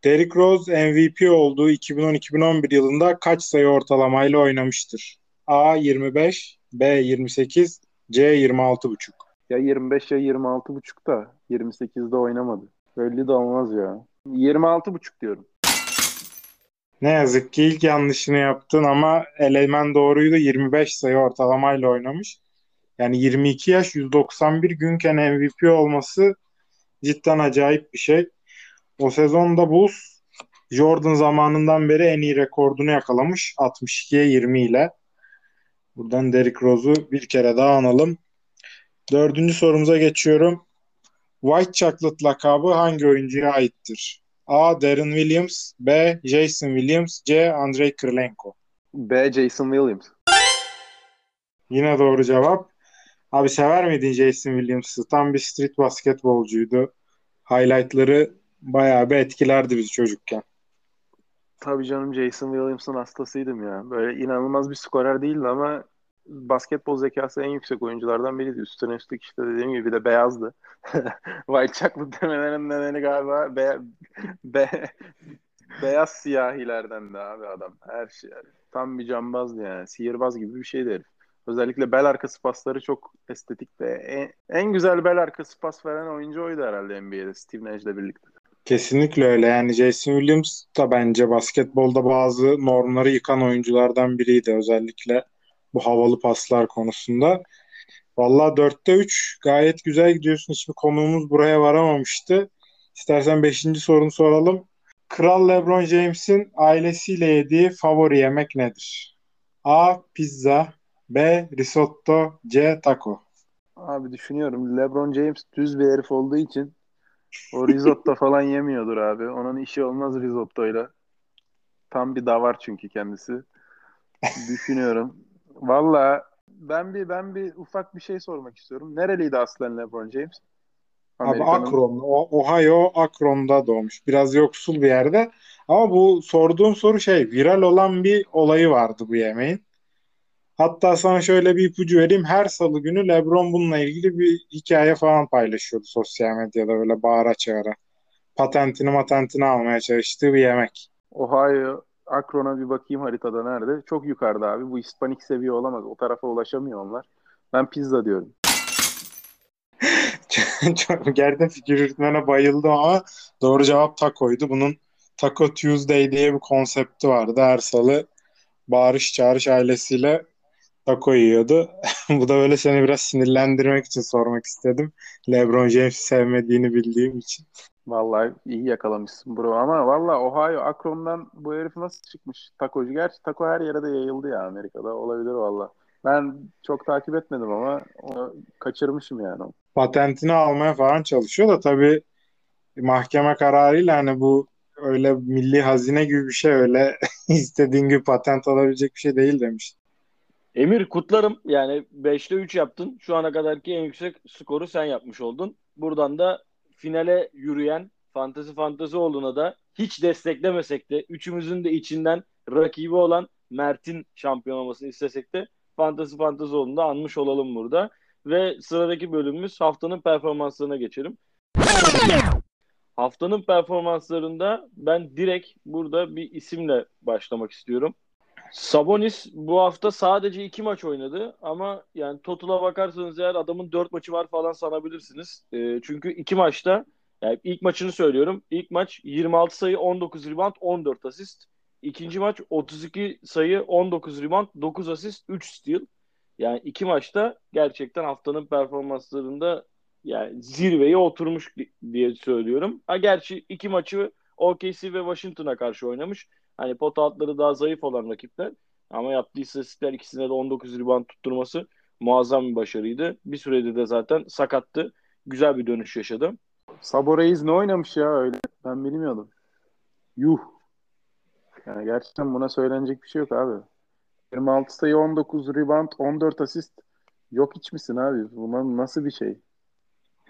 Derrick Rose MVP olduğu 2010-2011 yılında kaç sayı ortalamayla oynamıştır? A 25, B 28, C 26,5. Ya 25 ya 26,5 da 28'de oynamadı. Belli de olmaz ya. 26,5 diyorum. Ne yazık ki ilk yanlışını yaptın ama elemen doğruydu. 25 sayı ortalamayla oynamış. Yani 22 yaş 191 günken MVP olması cidden acayip bir şey. O sezonda Bulls Jordan zamanından beri en iyi rekordunu yakalamış 62'ye 20 ile. Buradan Derrick Rose'u bir kere daha analım. Dördüncü sorumuza geçiyorum. White Chocolate lakabı hangi oyuncuya aittir? A. Darren Williams B. Jason Williams C. Andrei Kirilenko B. Jason Williams. Yine doğru cevap. Abi sever miydin Jason Williams'ı? Tam bir street basketbolcuydu. Highlightları bayağı bir etkilerdi bizi çocukken. Tabii canım Jason Williams'ın hastasıydım ya. Böyle inanılmaz bir skorer değildi ama basketbol zekası en yüksek oyunculardan biriydi. Üstüne üstlük işte dediğim gibi bir de beyazdı. *laughs* White demelerinin nedeni galiba be, be, beyaz siyahilerden de abi adam. Her şey. Tam bir cambazdı yani. Sihirbaz gibi bir şeydi herif. Özellikle bel arkası pasları çok estetik ve en, en güzel bel arkası pas veren oyuncu oydu herhalde NBA'de Steve Nash'le birlikte. Kesinlikle öyle. Yani Jason Williams da bence basketbolda bazı normları yıkan oyunculardan biriydi. Özellikle bu havalı paslar konusunda. Valla 4'te 3 gayet güzel gidiyorsun. Hiçbir konuğumuz buraya varamamıştı. İstersen 5. sorunu soralım. Kral LeBron James'in ailesiyle yediği favori yemek nedir? A. Pizza B. Risotto C. Taco Abi düşünüyorum. LeBron James düz bir herif olduğu için o risotto *laughs* falan yemiyordur abi. Onun işi olmaz risottoyla. Tam bir davar çünkü kendisi. Düşünüyorum. Valla ben bir ben bir ufak bir şey sormak istiyorum. Nereliydi aslen LeBron James? Abi Akron, Ohio Akron'da doğmuş. Biraz yoksul bir yerde. Ama bu sorduğum soru şey, viral olan bir olayı vardı bu yemeğin. Hatta sana şöyle bir ipucu vereyim. Her salı günü LeBron bununla ilgili bir hikaye falan paylaşıyordu sosyal medyada böyle bağıra çağıra. Patentini matentini almaya çalıştığı bir yemek. Ohio Akron'a bir bakayım haritada nerede. Çok yukarıda abi. Bu Hispanik seviye olamaz. O tarafa ulaşamıyor onlar. Ben pizza diyorum. *laughs* gerçekten fikir yürütmene bayıldım ama doğru cevap tacoydu. Bunun Taco Tuesday diye bir konsepti vardı. Her salı bağırış çağırış ailesiyle taco yiyordu. *laughs* Bu da böyle seni biraz sinirlendirmek için sormak istedim. LeBron James'i sevmediğini bildiğim için. Vallahi iyi yakalamışsın bro ama valla Ohio Akron'dan bu herif nasıl çıkmış takocu? Gerçi taco her yere de yayıldı ya Amerika'da olabilir valla. Ben çok takip etmedim ama onu kaçırmışım yani. Patentini almaya falan çalışıyor da tabii mahkeme kararıyla hani bu öyle milli hazine gibi bir şey öyle *laughs* istediğin gibi patent alabilecek bir şey değil demiş. Emir kutlarım. Yani 5'te 3 yaptın. Şu ana kadarki en yüksek skoru sen yapmış oldun. Buradan da finale yürüyen Fantasy Fantasy olduğuna da hiç desteklemesek de üçümüzün de içinden rakibi olan Mert'in şampiyon olmasını istesek de Fantasy Fantazoğlu'nda anmış olalım burada. Ve sıradaki bölümümüz haftanın performanslarına geçelim. Haftanın performanslarında ben direkt burada bir isimle başlamak istiyorum. Sabonis bu hafta sadece iki maç oynadı ama yani total'a bakarsanız eğer adamın dört maçı var falan sanabilirsiniz. E, çünkü iki maçta yani ilk maçını söylüyorum. İlk maç 26 sayı 19 rebound 14 asist. İkinci maç 32 sayı 19 rebound 9 asist 3 steal. Yani iki maçta gerçekten haftanın performanslarında yani zirveye oturmuş diye söylüyorum. Ha gerçi iki maçı OKC ve Washington'a karşı oynamış. Hani pot altları daha zayıf olan rakipler. Ama yaptığı istatistikler ikisine de 19 rebound tutturması muazzam bir başarıydı. Bir süredir de zaten sakattı. Güzel bir dönüş yaşadı. Sabo Reis ne oynamış ya öyle? Ben bilmiyordum. Yuh. Yani gerçekten buna söylenecek bir şey yok abi. 26 sayı 19 rebound 14 asist. Yok hiç misin abi? Buna nasıl bir şey?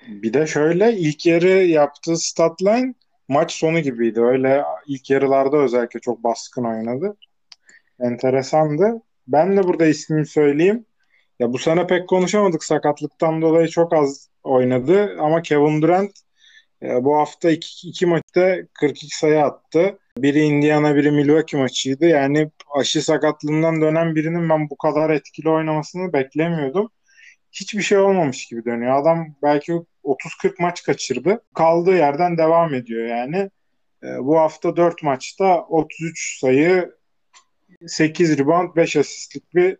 Bir de şöyle ilk yarı yaptığı statline maç sonu gibiydi. Öyle ilk yarılarda özellikle çok baskın oynadı. Enteresandı. Ben de burada ismini söyleyeyim. Ya bu sene pek konuşamadık sakatlıktan dolayı çok az oynadı ama Kevin Durant e, bu hafta iki, iki maçta 42 sayı attı. Biri Indiana, biri Milwaukee maçıydı. Yani aşı sakatlığından dönen birinin ben bu kadar etkili oynamasını beklemiyordum. Hiçbir şey olmamış gibi dönüyor. Adam belki 30-40 maç kaçırdı. Kaldığı yerden devam ediyor yani. E, bu hafta 4 maçta 33 sayı, 8 rebound, 5 asistlik bir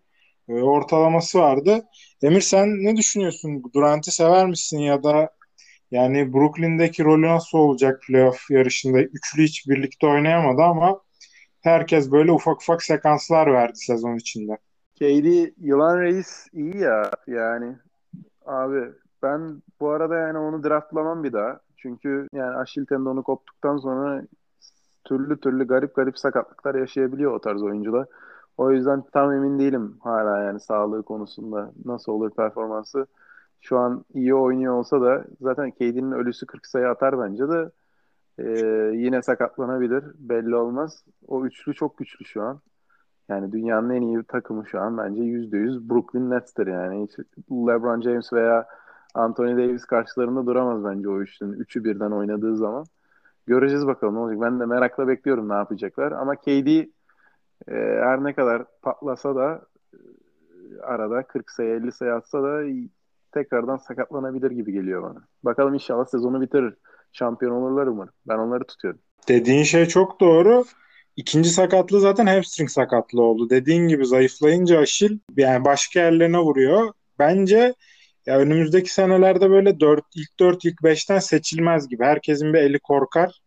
e, ortalaması vardı. Emir sen ne düşünüyorsun? Durant'i sever misin ya da yani Brooklyn'deki rolü nasıl olacak playoff yarışında? Üçlü hiç birlikte oynayamadı ama herkes böyle ufak ufak sekanslar verdi sezon içinde. KD Yılan Reis iyi ya yani abi ben bu arada yani onu draftlamam bir daha. Çünkü yani Achilles tendonu koptuktan sonra türlü türlü garip garip sakatlıklar yaşayabiliyor o tarz oyuncular. O yüzden tam emin değilim hala yani sağlığı konusunda nasıl olur performansı. Şu an iyi oynuyor olsa da zaten KD'nin ölüsü 40 sayı atar bence de e, yine sakatlanabilir. Belli olmaz. O üçlü çok güçlü şu an. Yani dünyanın en iyi takımı şu an bence %100 Brooklyn Nets'tir yani. Hiç LeBron James veya Anthony Davis karşılarında duramaz bence o üçlünün. Üçü birden oynadığı zaman. Göreceğiz bakalım ne olacak. Ben de merakla bekliyorum ne yapacaklar. Ama KD e, her ne kadar patlasa da e, arada 40 sayı 50 sayı atsa da tekrardan sakatlanabilir gibi geliyor bana. Bakalım inşallah sezonu bitirir. Şampiyon olurlar umarım. Ben onları tutuyorum. Dediğin şey çok doğru. İkinci sakatlığı zaten hamstring sakatlığı oldu. Dediğin gibi zayıflayınca Aşil yani başka yerlerine vuruyor. Bence ya önümüzdeki senelerde böyle 4 ilk 4 ilk 5'ten seçilmez gibi. Herkesin bir eli korkar.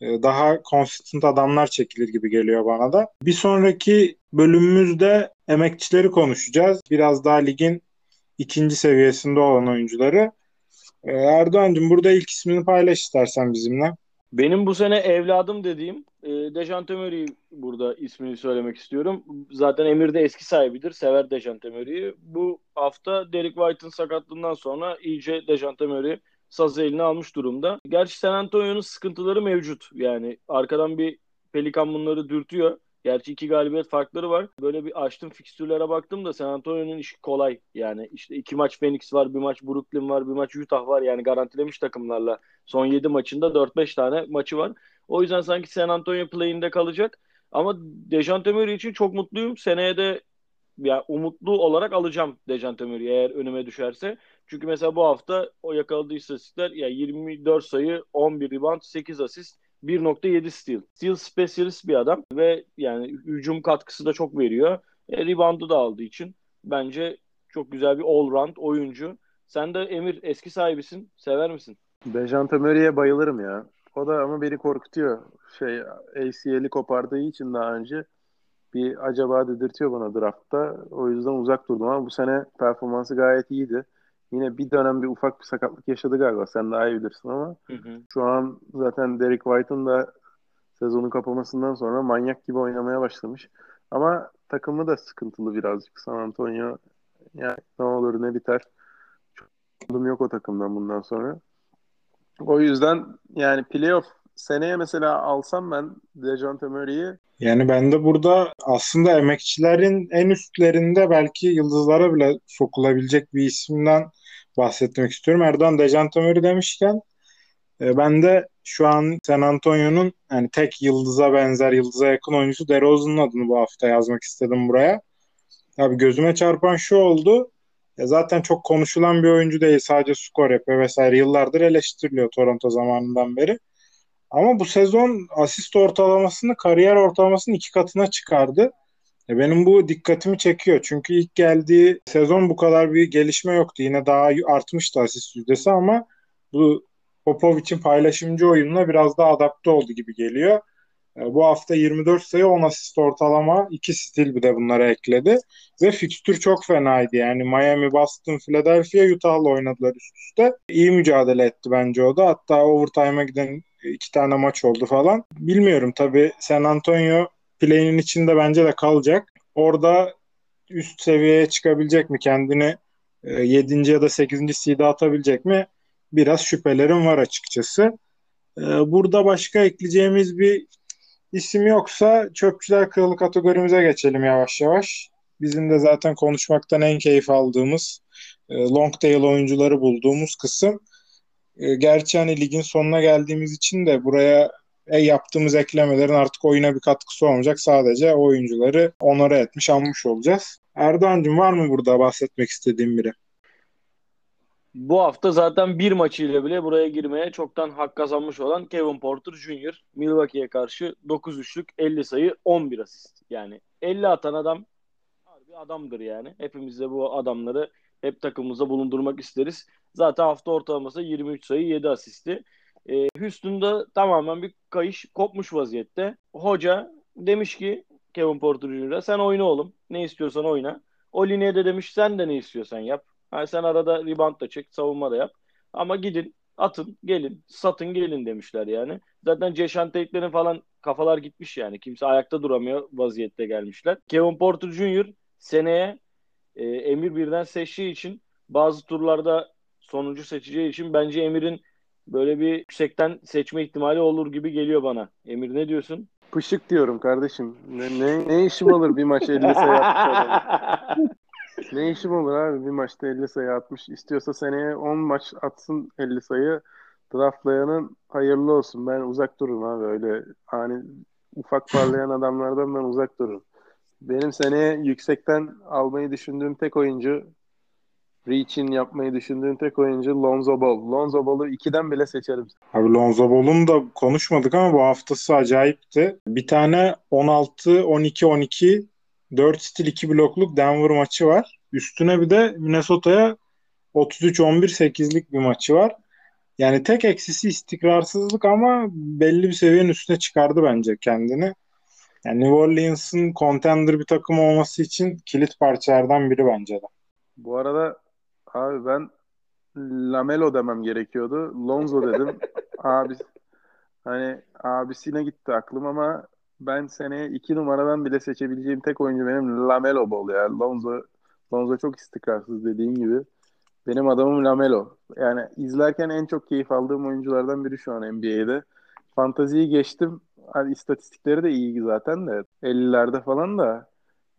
Ee, daha consistent adamlar çekilir gibi geliyor bana da. Bir sonraki bölümümüzde emekçileri konuşacağız. Biraz daha ligin ikinci seviyesinde olan oyuncuları. Ee, Erdoğan'cığım burada ilk ismini paylaş istersen bizimle. Benim bu sene evladım dediğim e, Dejante Murray burada ismini söylemek istiyorum. Zaten Emir de eski sahibidir. Sever Dejante Murray'i. Bu hafta Derek White'ın sakatlığından sonra iyice Dejante Murray sazı eline almış durumda. Gerçi San Antonio'nun sıkıntıları mevcut. Yani arkadan bir Pelikan bunları dürtüyor. Gerçi iki galibiyet farkları var. Böyle bir açtım fikstürlere baktım da San Antonio'nun işi kolay. Yani işte iki maç Phoenix var, bir maç Brooklyn var, bir maç Utah var. Yani garantilemiş takımlarla son 7 maçında 4-5 tane maçı var. O yüzden sanki San Antonio play'inde kalacak. Ama Dejante Murray için çok mutluyum. Seneye de ya umutlu olarak alacağım Dejante Murray'i eğer önüme düşerse. Çünkü mesela bu hafta o yakaladığı istatistikler ya 24 sayı, 11 rebound, 8 asist 1.7 steal. Steal specialist bir adam ve yani hücum katkısı da çok veriyor. E, reboundu da aldığı için bence çok güzel bir all-round oyuncu. Sen de Emir eski sahibisin. Sever misin? Dejante Murray'e bayılırım ya. O da ama beni korkutuyor. Şey ACL'i kopardığı için daha önce bir acaba dedirtiyor bana draftta. O yüzden uzak durdum ama bu sene performansı gayet iyiydi. Yine bir dönem bir ufak bir sakatlık yaşadı galiba. Sen daha iyi bilirsin ama hı hı. şu an zaten Derek White'ın da sezonu kapamasından sonra manyak gibi oynamaya başlamış. Ama takımı da sıkıntılı birazcık. San Antonio yani ne olur ne biter. Çok yok o takımdan bundan sonra. O yüzden yani playoff seneye mesela alsam ben Dejante Murray'i Yani ben de burada aslında emekçilerin en üstlerinde belki yıldızlara bile sokulabilecek bir isimden bahsetmek istiyorum. Erdoğan Dejante Murray demişken e, ben de şu an San Antonio'nun yani tek yıldıza benzer, yıldıza yakın oyuncusu DeRozan'ın adını bu hafta yazmak istedim buraya. Abi gözüme çarpan şu oldu. Ya zaten çok konuşulan bir oyuncu değil. Sadece skor yapıyor vesaire. Yıllardır eleştiriliyor Toronto zamanından beri. Ama bu sezon asist ortalamasını kariyer ortalamasının iki katına çıkardı. E benim bu dikkatimi çekiyor. Çünkü ilk geldiği sezon bu kadar bir gelişme yoktu. Yine daha artmıştı asist yüzdesi ama bu Popovic'in paylaşımcı oyununa biraz daha adapte oldu gibi geliyor. E, bu hafta 24 sayı 10 asist ortalama 2 stil bir de bunlara ekledi. Ve fikstür çok fenaydı. Yani Miami, Boston, Philadelphia, Utah'la oynadılar üst üste. İyi mücadele etti bence o da. Hatta overtime'a giden iki tane maç oldu falan. Bilmiyorum tabii San Antonio play'inin içinde bence de kalacak. Orada üst seviyeye çıkabilecek mi? Kendini 7. E, ya da 8. seed'e atabilecek mi? Biraz şüphelerim var açıkçası. E, burada başka ekleyeceğimiz bir isim yoksa Çöpçüler Kralı kategorimize geçelim yavaş yavaş. Bizim de zaten konuşmaktan en keyif aldığımız e, long tail oyuncuları bulduğumuz kısım. Gerçi hani ligin sonuna geldiğimiz için de buraya e, yaptığımız eklemelerin artık oyuna bir katkısı olmayacak. Sadece oyuncuları onore etmiş, almış olacağız. Erdoğan'cığım var mı burada bahsetmek istediğim biri? Bu hafta zaten bir maçıyla bile buraya girmeye çoktan hak kazanmış olan Kevin Porter Jr. Milwaukee'ye karşı 9 üçlük 50 sayı 11 asist. Yani 50 atan adam bir adamdır yani. Hepimiz de bu adamları hep takımımıza bulundurmak isteriz. Zaten hafta ortalaması 23 sayı 7 asisti. E, Houston'da tamamen bir kayış kopmuş vaziyette. Hoca demiş ki Kevin Porter Jr.'a sen oyna oğlum. Ne istiyorsan oyna. O lineye de demiş sen de ne istiyorsan yap. Yani sen arada rebound da çek, savunma da yap. Ama gidin, atın, gelin, satın gelin demişler yani. Zaten Ceşan Tate'lerin falan kafalar gitmiş yani. Kimse ayakta duramıyor vaziyette gelmişler. Kevin Porter Jr. seneye e, Emir birden seçtiği için bazı turlarda sonuncu seçeceği için bence Emir'in böyle bir yüksekten seçme ihtimali olur gibi geliyor bana. Emir ne diyorsun? Pışık diyorum kardeşim. Ne, ne, ne işim olur bir maç 50 sayı atmış *laughs* Ne işim olur abi bir maçta 50 sayı atmış. İstiyorsa seneye 10 maç atsın 50 sayı. Draftlayanın hayırlı olsun. Ben uzak dururum abi öyle hani ufak parlayan adamlardan ben uzak dururum. Benim seneye yüksekten almayı düşündüğüm tek oyuncu Reach'in yapmayı düşündüğüm tek oyuncu Lonzo Ball. Lonzo Ball'u ikiden bile seçerim. Abi Lonzo Ball'un da konuşmadık ama bu haftası acayipti. Bir tane 16, 12, 12 4 stil 2 blokluk Denver maçı var. Üstüne bir de Minnesota'ya 33-11-8'lik bir maçı var. Yani tek eksisi istikrarsızlık ama belli bir seviyenin üstüne çıkardı bence kendini. Yani New Orleans'ın contender bir takım olması için kilit parçalardan biri bence de. Bu arada abi ben Lamelo demem gerekiyordu. Lonzo dedim. *laughs* abi hani abisine gitti aklım ama ben seneye iki numaradan bile seçebileceğim tek oyuncu benim Lamelo Ball ya. Lonzo, Lonzo çok istikrarsız dediğin gibi. Benim adamım Lamelo. Yani izlerken en çok keyif aldığım oyunculardan biri şu an NBA'de. Fantaziyi geçtim. Hani istatistikleri de iyi zaten de. 50'lerde falan da.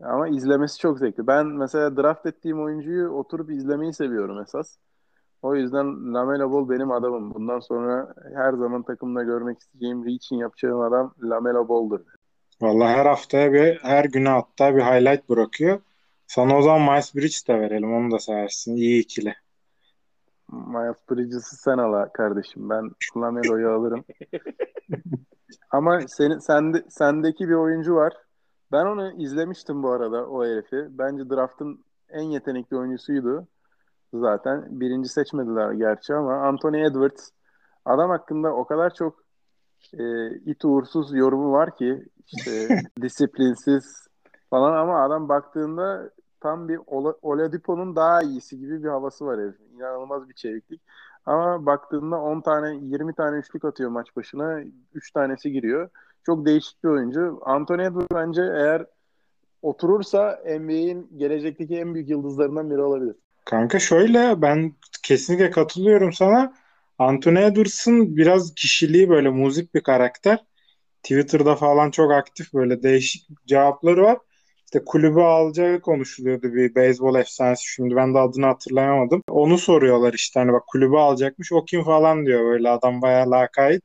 Ama izlemesi çok zevkli. Ben mesela draft ettiğim oyuncuyu oturup izlemeyi seviyorum esas. O yüzden Lamelo Ball benim adamım. Bundan sonra her zaman takımda görmek isteyeceğim, reach'in yapacağım adam Lamelo Ball'dur. Vallahi her haftaya bir, her güne hatta bir highlight bırakıyor. Sana o zaman Miles Bridges de verelim. Onu da seversin. İyi ikili. Miles Bridges'i sen al kardeşim. Ben Lamelo'yu alırım. Ama senin sende, sendeki bir oyuncu var. Ben onu izlemiştim bu arada o herifi. Bence draft'ın en yetenekli oyuncusuydu zaten. Birinci seçmediler gerçi ama Anthony Edwards adam hakkında o kadar çok e, it uğursuz yorumu var ki işte *laughs* disiplinsiz falan ama adam baktığında tam bir Oladipo'nun daha iyisi gibi bir havası var herifin. İnanılmaz bir çeviklik. Ama baktığında 10 tane 20 tane üçlük atıyor maç başına. 3 tanesi giriyor. Çok değişik bir oyuncu. Anthony Edwards bence eğer oturursa NBA'in gelecekteki en büyük yıldızlarından biri olabilir. Kanka şöyle ben kesinlikle katılıyorum sana. Anthony Edwards'ın biraz kişiliği böyle muzik bir karakter. Twitter'da falan çok aktif böyle değişik cevapları var. İşte kulübü alacağı konuşuluyordu bir beyzbol efsanesi. Şimdi ben de adını hatırlayamadım. Onu soruyorlar işte hani bak kulübü alacakmış. O kim falan diyor böyle adam bayağı lakayt.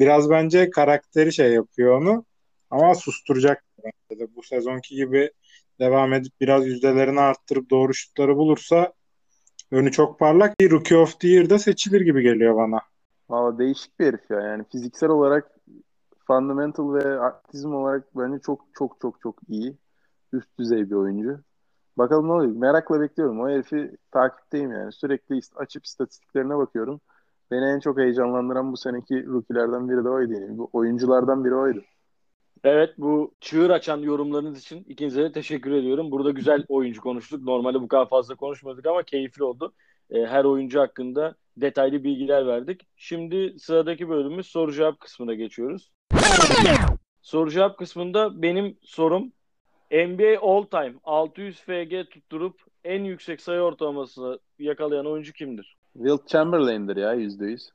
Biraz bence karakteri şey yapıyor onu. Ama susturacak bence de. Bu sezonki gibi devam edip biraz yüzdelerini arttırıp doğru şutları bulursa önü çok parlak. Rookie of the Year'da seçilir gibi geliyor bana. Valla değişik bir herif ya. Yani fiziksel olarak fundamental ve atletizm olarak bence çok çok çok çok iyi. Üst düzey bir oyuncu. Bakalım ne oluyor. Merakla bekliyorum. O herifi takipteyim yani. Sürekli açıp istatistiklerine bakıyorum. Beni en çok heyecanlandıran bu seneki rookie'lerden biri de oydu. Yani. Bu oyunculardan biri oydu. Evet bu çığır açan yorumlarınız için ikinize de teşekkür ediyorum. Burada güzel oyuncu konuştuk. Normalde bu kadar fazla konuşmadık ama keyifli oldu. Ee, her oyuncu hakkında detaylı bilgiler verdik. Şimdi sıradaki bölümümüz soru cevap kısmına geçiyoruz. Soru cevap kısmında benim sorum NBA All Time 600 FG tutturup en yüksek sayı ortalamasını yakalayan oyuncu kimdir? Wilt Chamberlain'dir ya %100.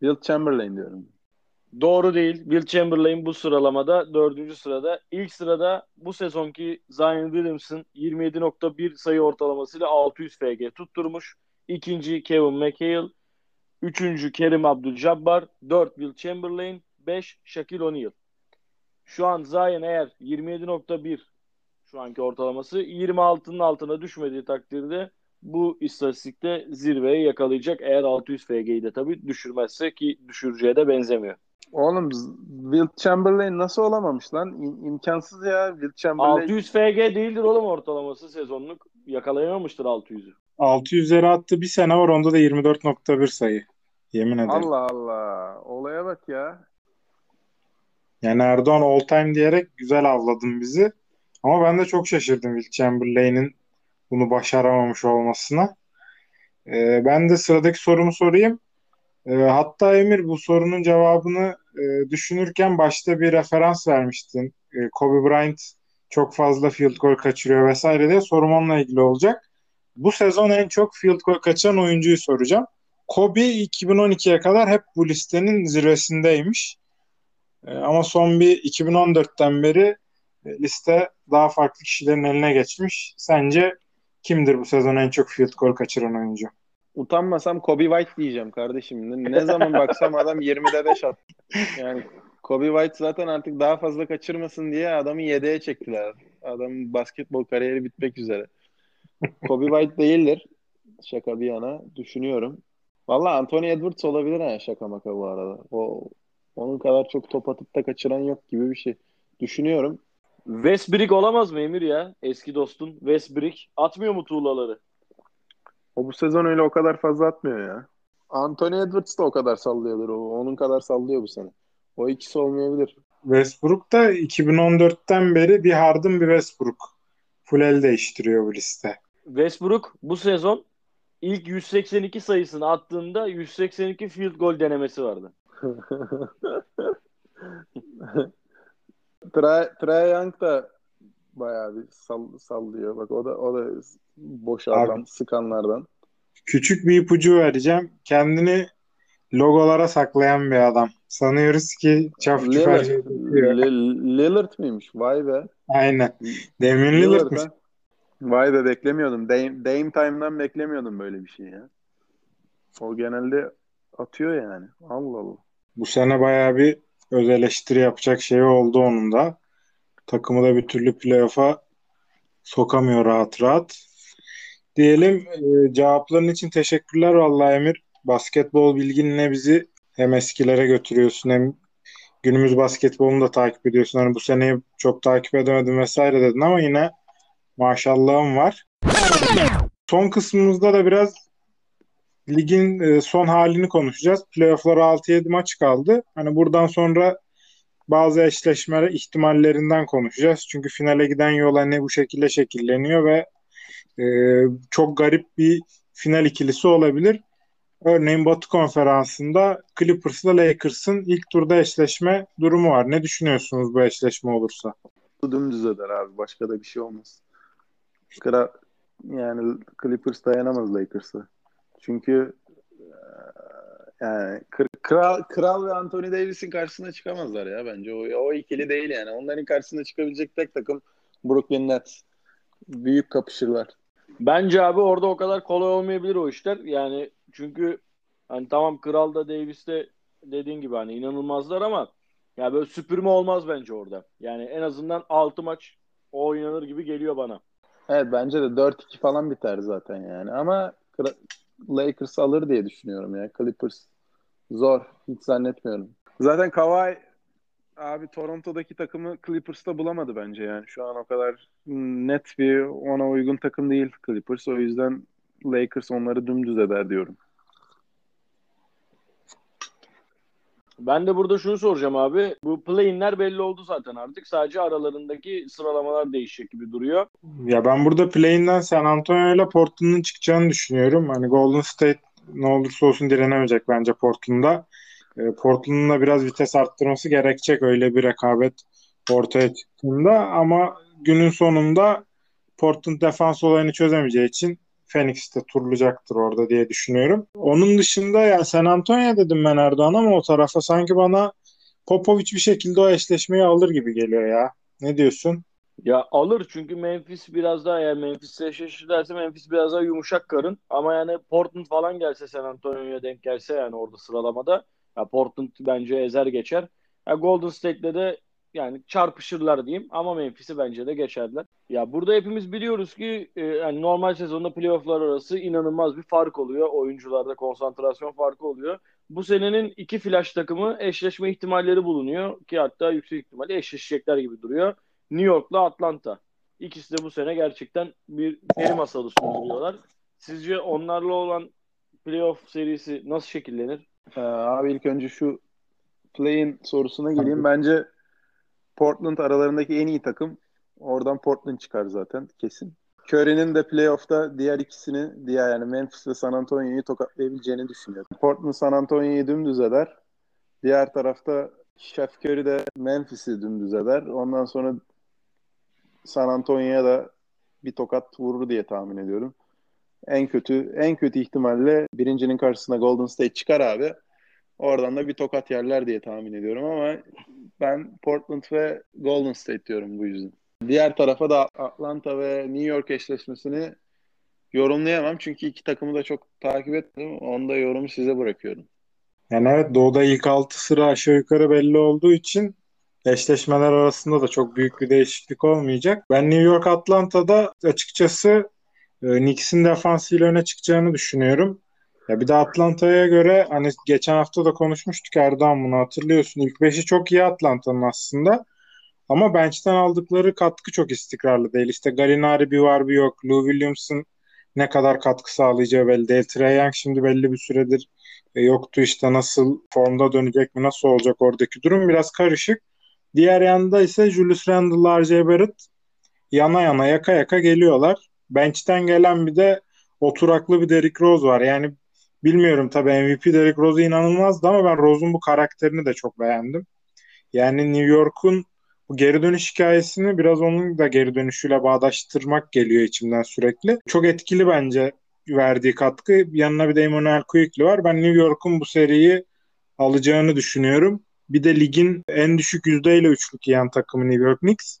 Wilt Chamberlain diyorum. Doğru değil. Will Chamberlain bu sıralamada dördüncü sırada. İlk sırada bu sezonki Zion Williamson 27.1 sayı ortalamasıyla 600 FG tutturmuş. İkinci Kevin McHale. Üçüncü Kerim Abdul-Jabbar. Dört Will Chamberlain. Beş Shaquille O'Neal. Şu an Zion eğer 27.1 şu anki ortalaması 26'nın altına düşmediği takdirde bu istatistikte zirveye yakalayacak. Eğer 600 FG'yi de tabii düşürmezse ki düşüreceğe de benzemiyor. Oğlum Wilt Chamberlain nasıl olamamış lan? İm- imkansız ya. Wilt Chamberlain. 600 FG değildir oğlum ortalaması sezonluk. Yakalayamamıştır 600'ü. 600'leri attı bir sene var onda da 24.1 sayı. Yemin ederim. Allah Allah. Olaya bak ya. Yani Erdoğan all time diyerek güzel avladın bizi. Ama ben de çok şaşırdım Will Chamberlain'in bunu başaramamış olmasına. Ee, ben de sıradaki sorumu sorayım. Ee, hatta Emir bu sorunun cevabını e, düşünürken başta bir referans vermiştin. Ee, Kobe Bryant çok fazla field goal kaçırıyor vesaire diye sorum onunla ilgili olacak. Bu sezon en çok field goal kaçıran oyuncuyu soracağım. Kobe 2012'ye kadar hep bu listenin zirvesindeymiş. Ee, ama son bir 2014'ten beri e, liste daha farklı kişilerin eline geçmiş. Sence kimdir bu sezon en çok field goal kaçıran oyuncu? Utanmasam Kobe White diyeceğim kardeşim. Ne zaman baksam adam 20'de 5 attı. Yani Kobe White zaten artık daha fazla kaçırmasın diye adamı yedeğe çektiler. Adamın basketbol kariyeri bitmek üzere. Kobe White değildir. Şaka bir yana. Düşünüyorum. Valla Anthony Edwards olabilir ha şaka maka bu arada. O onun kadar çok top atıp da kaçıran yok gibi bir şey. Düşünüyorum. Westbrook olamaz mı Emir ya? Eski dostun Westbrook. Atmıyor mu tuğlaları? O bu sezon öyle o kadar fazla atmıyor ya. Anthony Edwards da o kadar sallıyordur. O, onun kadar sallıyor bu sene. O ikisi olmayabilir. Westbrook da 2014'ten beri bir Harden bir Westbrook. Full el değiştiriyor bu liste. Westbrook bu sezon ilk 182 sayısını attığında 182 field goal denemesi vardı. *laughs* Trae, Trae Young da bayağı bir sall sallıyor. Bak o da o da boşaldan, Abi. sıkanlardan. Küçük bir ipucu vereceğim. Kendini logolara saklayan bir adam. Sanıyoruz ki çaf Lillard, şey Lillard mıymış? Vay be. Aynen. Lillard Lillard'mış. ha? Vay be beklemiyordum. Dame, Dame Time'dan beklemiyordum böyle bir şey ya. O genelde atıyor yani. Allah Allah. Bu sene bayağı bir öz eleştiri yapacak şey oldu onun da. Takımı da bir türlü playoff'a sokamıyor rahat rahat. Diyelim e, cevapların için teşekkürler vallahi Emir. Basketbol bilginle bizi hem eskilere götürüyorsun hem günümüz basketbolunu da takip ediyorsun. Hani bu seneyi çok takip edemedim vesaire dedin ama yine maşallahım var. Son kısmımızda da biraz ligin e, son halini konuşacağız. Playoff'lara 6-7 maç kaldı. Hani buradan sonra bazı eşleşme ihtimallerinden konuşacağız. Çünkü finale giden yol hani bu şekilde şekilleniyor ve e, çok garip bir final ikilisi olabilir. Örneğin Batı Konferansı'nda Clippers'la Lakers'ın ilk turda eşleşme durumu var. Ne düşünüyorsunuz bu eşleşme olursa? Dümdüz eder abi. Başka da bir şey olmaz. Kra yani Clippers dayanamaz Lakers'a. Çünkü e, Yani kral, kral ve Anthony Davis'in karşısına çıkamazlar ya bence. O, o ikili değil yani. Onların karşısına çıkabilecek tek takım Brooklyn Nets. Büyük kapışırlar. Bence abi orada o kadar kolay olmayabilir o işler. Yani çünkü hani tamam Kral da Davis de dediğin gibi hani inanılmazlar ama ya böyle süpürme olmaz bence orada. Yani en azından 6 maç o oynanır gibi geliyor bana. Evet bence de 4-2 falan biter zaten yani. Ama Lakers alır diye düşünüyorum ya. Clippers zor. Hiç zannetmiyorum. Zaten Kawhi abi Toronto'daki takımı Clippers'ta bulamadı bence yani. Şu an o kadar net bir ona uygun takım değil Clippers. O yüzden Lakers onları dümdüz eder diyorum. Ben de burada şunu soracağım abi. Bu play-in'ler belli oldu zaten artık. Sadece aralarındaki sıralamalar değişecek gibi duruyor. Ya ben burada play-in'den San Antonio ile Portland'ın çıkacağını düşünüyorum. Hani Golden State ne olursa olsun direnemeyecek bence Portland'da. E, Portland'ın da biraz vites arttırması gerekecek öyle bir rekabet ortaya çıktığında ama günün sonunda Portland defans olayını çözemeyeceği için Phoenix de turlayacaktır orada diye düşünüyorum. Onun dışında ya San Antonio dedim ben Erdoğan ama o tarafa sanki bana Popovic bir şekilde o eşleşmeyi alır gibi geliyor ya. Ne diyorsun? Ya alır çünkü Memphis biraz daha eğer Memphis'le eşleşirlerse Memphis biraz daha yumuşak karın. Ama yani Portland falan gelse San Antonio'ya denk gelse yani orada sıralamada ya Portland bence ezer geçer. Ya Golden State'le de yani çarpışırlar diyeyim ama Memphis'i bence de geçerler. Ya burada hepimiz biliyoruz ki e, yani normal sezonda playofflar arası inanılmaz bir fark oluyor. Oyuncularda konsantrasyon farkı oluyor. Bu senenin iki flash takımı eşleşme ihtimalleri bulunuyor ki hatta yüksek ihtimalle eşleşecekler gibi duruyor. New York'la Atlanta. İkisi de bu sene gerçekten bir peri masalı sunduruyorlar. Sizce onlarla olan playoff serisi nasıl şekillenir? Ee, abi ilk önce şu play-in sorusuna geleyim. Bence Portland aralarındaki en iyi takım. Oradan Portland çıkar zaten kesin. Curry'nin de playoff'ta diğer ikisini, diğer yani Memphis ve San Antonio'yu tokatlayabileceğini düşünüyorum. Portland San Antonio'yu dümdüz eder. Diğer tarafta Chef Curry de Memphis'i dümdüz eder. Ondan sonra San Antonio'ya da bir tokat vurur diye tahmin ediyorum. En kötü en kötü ihtimalle birincinin karşısına Golden State çıkar abi. Oradan da bir tokat yerler diye tahmin ediyorum ama ben Portland ve Golden State diyorum bu yüzden. Diğer tarafa da Atlanta ve New York eşleşmesini yorumlayamam. Çünkü iki takımı da çok takip etmedim. Onda yorumu size bırakıyorum. Yani evet Doğu'da ilk altı sıra aşağı yukarı belli olduğu için eşleşmeler arasında da çok büyük bir değişiklik olmayacak. Ben New York Atlanta'da açıkçası e, Knicks'in defansıyla öne çıkacağını düşünüyorum. Ya bir de Atlanta'ya göre hani geçen hafta da konuşmuştuk Erdoğan bunu hatırlıyorsun. İlk beşi çok iyi Atlanta'nın aslında. Ama bench'ten aldıkları katkı çok istikrarlı değil. İşte Galinari bir var bir yok. Lou Williams'ın ne kadar katkı sağlayacağı belli değil. Trey Young şimdi belli bir süredir e, yoktu işte nasıl formda dönecek mi nasıl olacak oradaki durum biraz karışık. Diğer yanda ise Julius Randle, R.J. Barrett yana yana yaka yaka geliyorlar. Bench'ten gelen bir de oturaklı bir Derrick Rose var. Yani bilmiyorum tabii MVP Derrick Rose inanılmazdı ama ben Rose'un bu karakterini de çok beğendim. Yani New York'un bu geri dönüş hikayesini biraz onun da geri dönüşüyle bağdaştırmak geliyor içimden sürekli. Çok etkili bence verdiği katkı. Yanına bir de Emmanuel Quickly var. Ben New York'un bu seriyi alacağını düşünüyorum. Bir de ligin en düşük yüzdeyle üçlük yiyen takımı New York Knicks.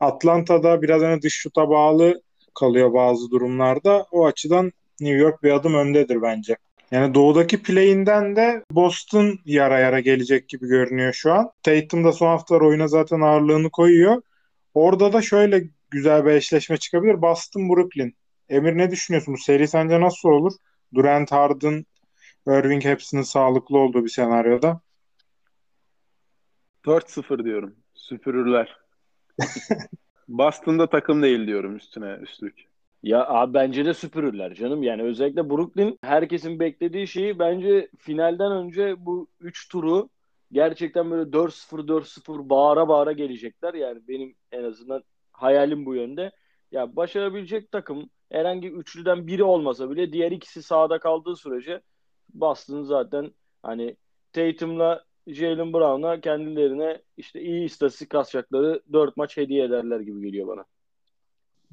Atlanta'da biraz hani dış şuta bağlı kalıyor bazı durumlarda. O açıdan New York bir adım öndedir bence. Yani doğudaki play'inden de Boston yara yara gelecek gibi görünüyor şu an. Tatum da son haftalar oyuna zaten ağırlığını koyuyor. Orada da şöyle güzel bir eşleşme çıkabilir. Boston Brooklyn. Emir ne düşünüyorsun? Bu seri sence nasıl olur? Durant, Harden, Irving hepsinin sağlıklı olduğu bir senaryoda. 4-0 diyorum. Süpürürler. *laughs* Boston'da takım değil diyorum üstüne üstlük. Ya abi bence de süpürürler canım. Yani özellikle Brooklyn herkesin beklediği şeyi bence finalden önce bu 3 turu gerçekten böyle 4-0 4-0 bağıra bağıra gelecekler. Yani benim en azından hayalim bu yönde. Ya başarabilecek takım herhangi üçlüden biri olmasa bile diğer ikisi sahada kaldığı sürece Boston zaten hani Tatum'la Jalen Brown'a kendilerine işte iyi istatistik kasacakları 4 maç hediye ederler gibi geliyor bana.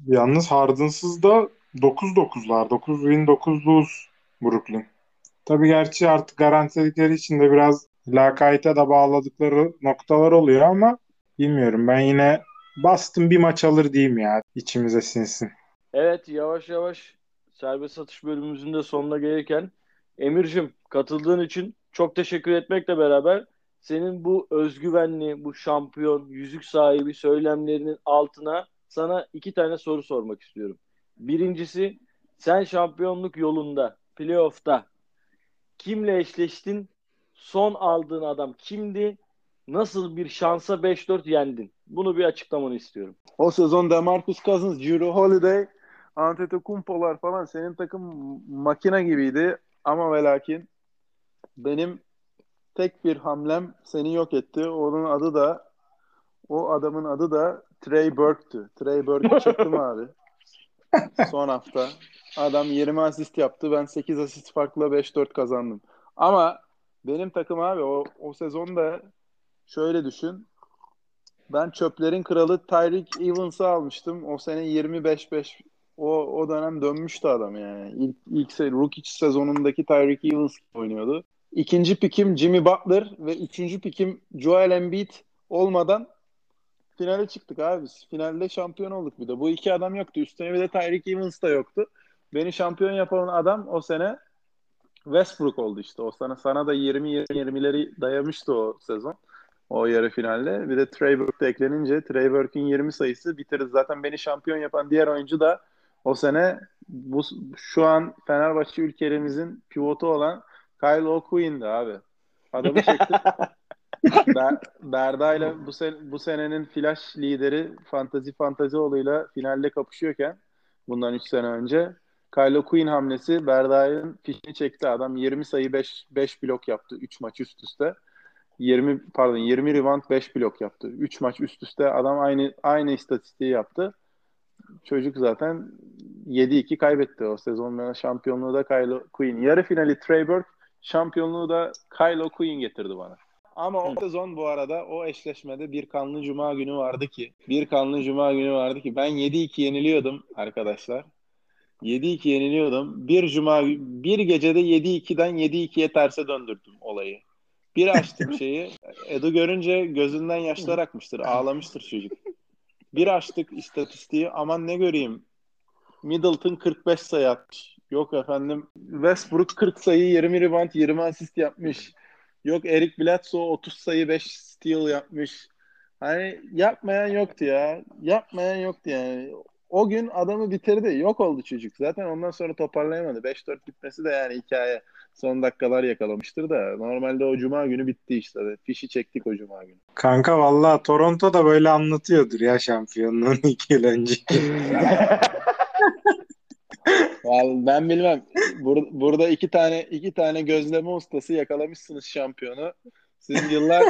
Yalnız Harden'sız da 9-9'lar. 9 win 9 lose Brooklyn. Tabii gerçi artık garantiledikleri için de biraz lakayete de bağladıkları noktalar oluyor ama bilmiyorum. Ben yine bastım bir maç alır diyeyim ya. içimize sinsin. Evet yavaş yavaş serbest satış bölümümüzün de sonuna gelirken Emir'cim katıldığın için çok teşekkür etmekle beraber senin bu özgüvenli, bu şampiyon, yüzük sahibi söylemlerinin altına sana iki tane soru sormak istiyorum. Birincisi sen şampiyonluk yolunda, playoff'ta kimle eşleştin? Son aldığın adam kimdi? Nasıl bir şansa 5-4 yendin? Bunu bir açıklamanı istiyorum. O sezon DeMarcus Cousins, Drew Holiday, Antetokounmpo'lar falan senin takım makine gibiydi ama ve lakin benim tek bir hamlem seni yok etti. Onun adı da o adamın adı da Trey Burke'tü. Trey Burke'ü *laughs* çektim abi. Son hafta. Adam 20 asist yaptı. Ben 8 asist farklı 5-4 kazandım. Ama benim takım abi o, o sezonda şöyle düşün. Ben çöplerin kralı Tyreek Evans'ı almıştım. O sene 25-5 o, o dönem dönmüştü adam yani. İlk, ilk rookie sezonundaki Tyreek Evans oynuyordu. İkinci pikim Jimmy Butler ve üçüncü pikim Joel Embiid olmadan finale çıktık abi. Finalde şampiyon olduk bir de. Bu iki adam yoktu. Üstüne bir de Tyreek Evans da yoktu. Beni şampiyon yapan adam o sene Westbrook oldu işte. O sana sana da 20-20'leri dayamıştı o sezon. O yarı finalde. Bir de Trey Burke eklenince Trey Burke'in 20 sayısı bitirdi. Zaten beni şampiyon yapan diğer oyuncu da o sene bu şu an Fenerbahçe ülkemizin pivotu olan Kyle O'Quinn'di abi. Adamı çekti. *laughs* Ber, Berda ile bu, sen, bu senenin flash lideri Fantazi Fantazioğlu'yla finalde kapışıyorken bundan 3 sene önce Kyle Quinn hamlesi Berda'nın fişini çekti. Adam 20 sayı 5, 5 blok yaptı 3 maç üst üste. 20 pardon 20 rebound 5 blok yaptı. 3 maç üst üste adam aynı aynı istatistiği yaptı. Çocuk zaten 7-2 kaybetti o sezon şampiyonluğu da Kyle Quinn. Yarı finali Trey Burke, şampiyonluğu da Kyle Quinn getirdi bana. Ama o sezon bu arada o eşleşmede bir kanlı cuma günü vardı ki bir kanlı cuma günü vardı ki ben 7-2 yeniliyordum arkadaşlar. 7-2 yeniliyordum. Bir cuma bir gecede 7-2'den 7-2'ye terse döndürdüm olayı. Bir açtım *laughs* şeyi. Edu görünce gözünden yaşlar akmıştır. Ağlamıştır çocuk. Bir açtık istatistiği. Aman ne göreyim. Middleton 45 sayı atmış. Yok efendim. Westbrook 40 sayı 20 rebound 20 asist yapmış. Yok Eric Bledsoe 30 sayı 5 steal yapmış. Hani yapmayan yoktu ya. Yapmayan yoktu yani. O gün adamı bitirdi. Yok oldu çocuk. Zaten ondan sonra toparlayamadı. 5-4 bitmesi de yani hikaye. Son dakikalar yakalamıştır da. Normalde o cuma günü bitti işte. Fişi çektik o cuma günü. Kanka valla Toronto da böyle anlatıyordur ya şampiyonluğun *laughs* iki yıl. *laughs* Vallahi ben bilmem. Bur- burada iki tane iki tane gözleme ustası yakalamışsınız şampiyonu. Siz yıllar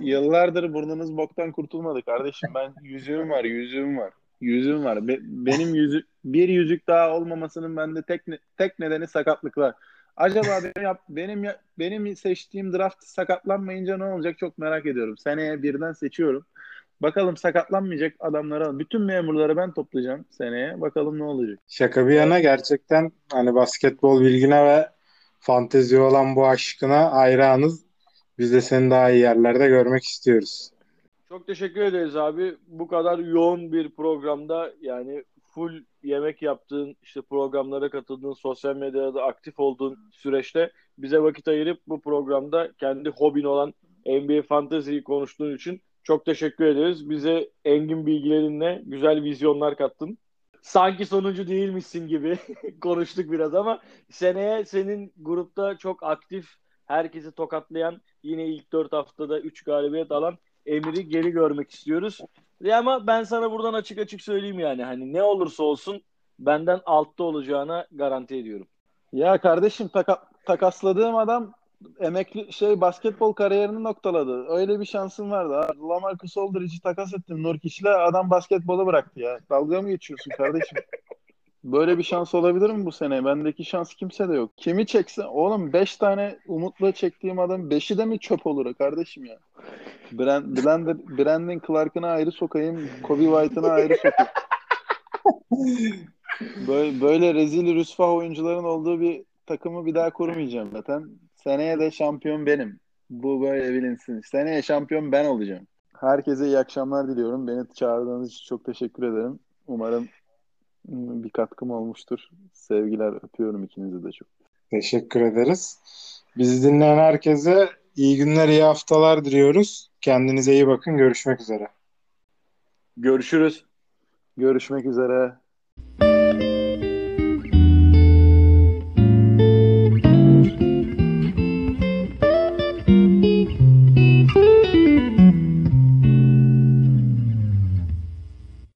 yıllardır burnunuz boktan kurtulmadı kardeşim. Ben yüzüğüm var, yüzüğüm var. Yüzüğüm var. Be- benim yüzük bir yüzük daha olmamasının bende tek ne- tek nedeni sakatlıklar. Acaba benim yap- benim ya- benim seçtiğim draft sakatlanmayınca ne olacak çok merak ediyorum. Seneye birden seçiyorum. Bakalım sakatlanmayacak adamları bütün memurları ben toplayacağım seneye. Bakalım ne olacak. Şaka bir yana gerçekten hani basketbol bilgine ve fantezi olan bu aşkına hayranız. Biz de seni daha iyi yerlerde görmek istiyoruz. Çok teşekkür ederiz abi. Bu kadar yoğun bir programda yani full yemek yaptığın, işte programlara katıldığın, sosyal medyada aktif olduğun süreçte bize vakit ayırıp bu programda kendi hobin olan NBA Fantasy'yi konuştuğun için çok teşekkür ederiz. Bize engin bilgilerinle güzel vizyonlar kattın. Sanki sonuncu değilmişsin gibi *laughs* konuştuk biraz ama seneye senin grupta çok aktif, herkesi tokatlayan, yine ilk 4 haftada 3 galibiyet alan Emir'i geri görmek istiyoruz. Ya ama ben sana buradan açık açık söyleyeyim yani hani ne olursa olsun benden altta olacağına garanti ediyorum. Ya kardeşim taka, takasladığım adam emekli şey basketbol kariyerini noktaladı. Öyle bir şansın vardı. Abi. Lamarcus Aldridge'i takas ettim Nurkic'le adam basketbolu bıraktı ya. Dalga mı geçiyorsun kardeşim? Böyle bir şans olabilir mi bu sene? Bendeki şans kimse de yok. Kimi çekse oğlum 5 tane umutla çektiğim adam 5'i de mi çöp olur kardeşim ya? Brand, Brandon, Brandon Clark'ına ayrı sokayım, Kobe White'ına ayrı sokayım. Böyle, böyle rezil rüsva oyuncuların olduğu bir takımı bir daha kurmayacağım zaten. Seneye de şampiyon benim. Bu böyle bilinsin. Seneye şampiyon ben olacağım. Herkese iyi akşamlar diliyorum. Beni çağırdığınız için çok teşekkür ederim. Umarım bir katkım olmuştur. Sevgiler öpüyorum ikinizi de çok. Teşekkür ederiz. Bizi dinleyen herkese iyi günler, iyi haftalar diliyoruz. Kendinize iyi bakın. Görüşmek üzere. Görüşürüz. Görüşmek üzere.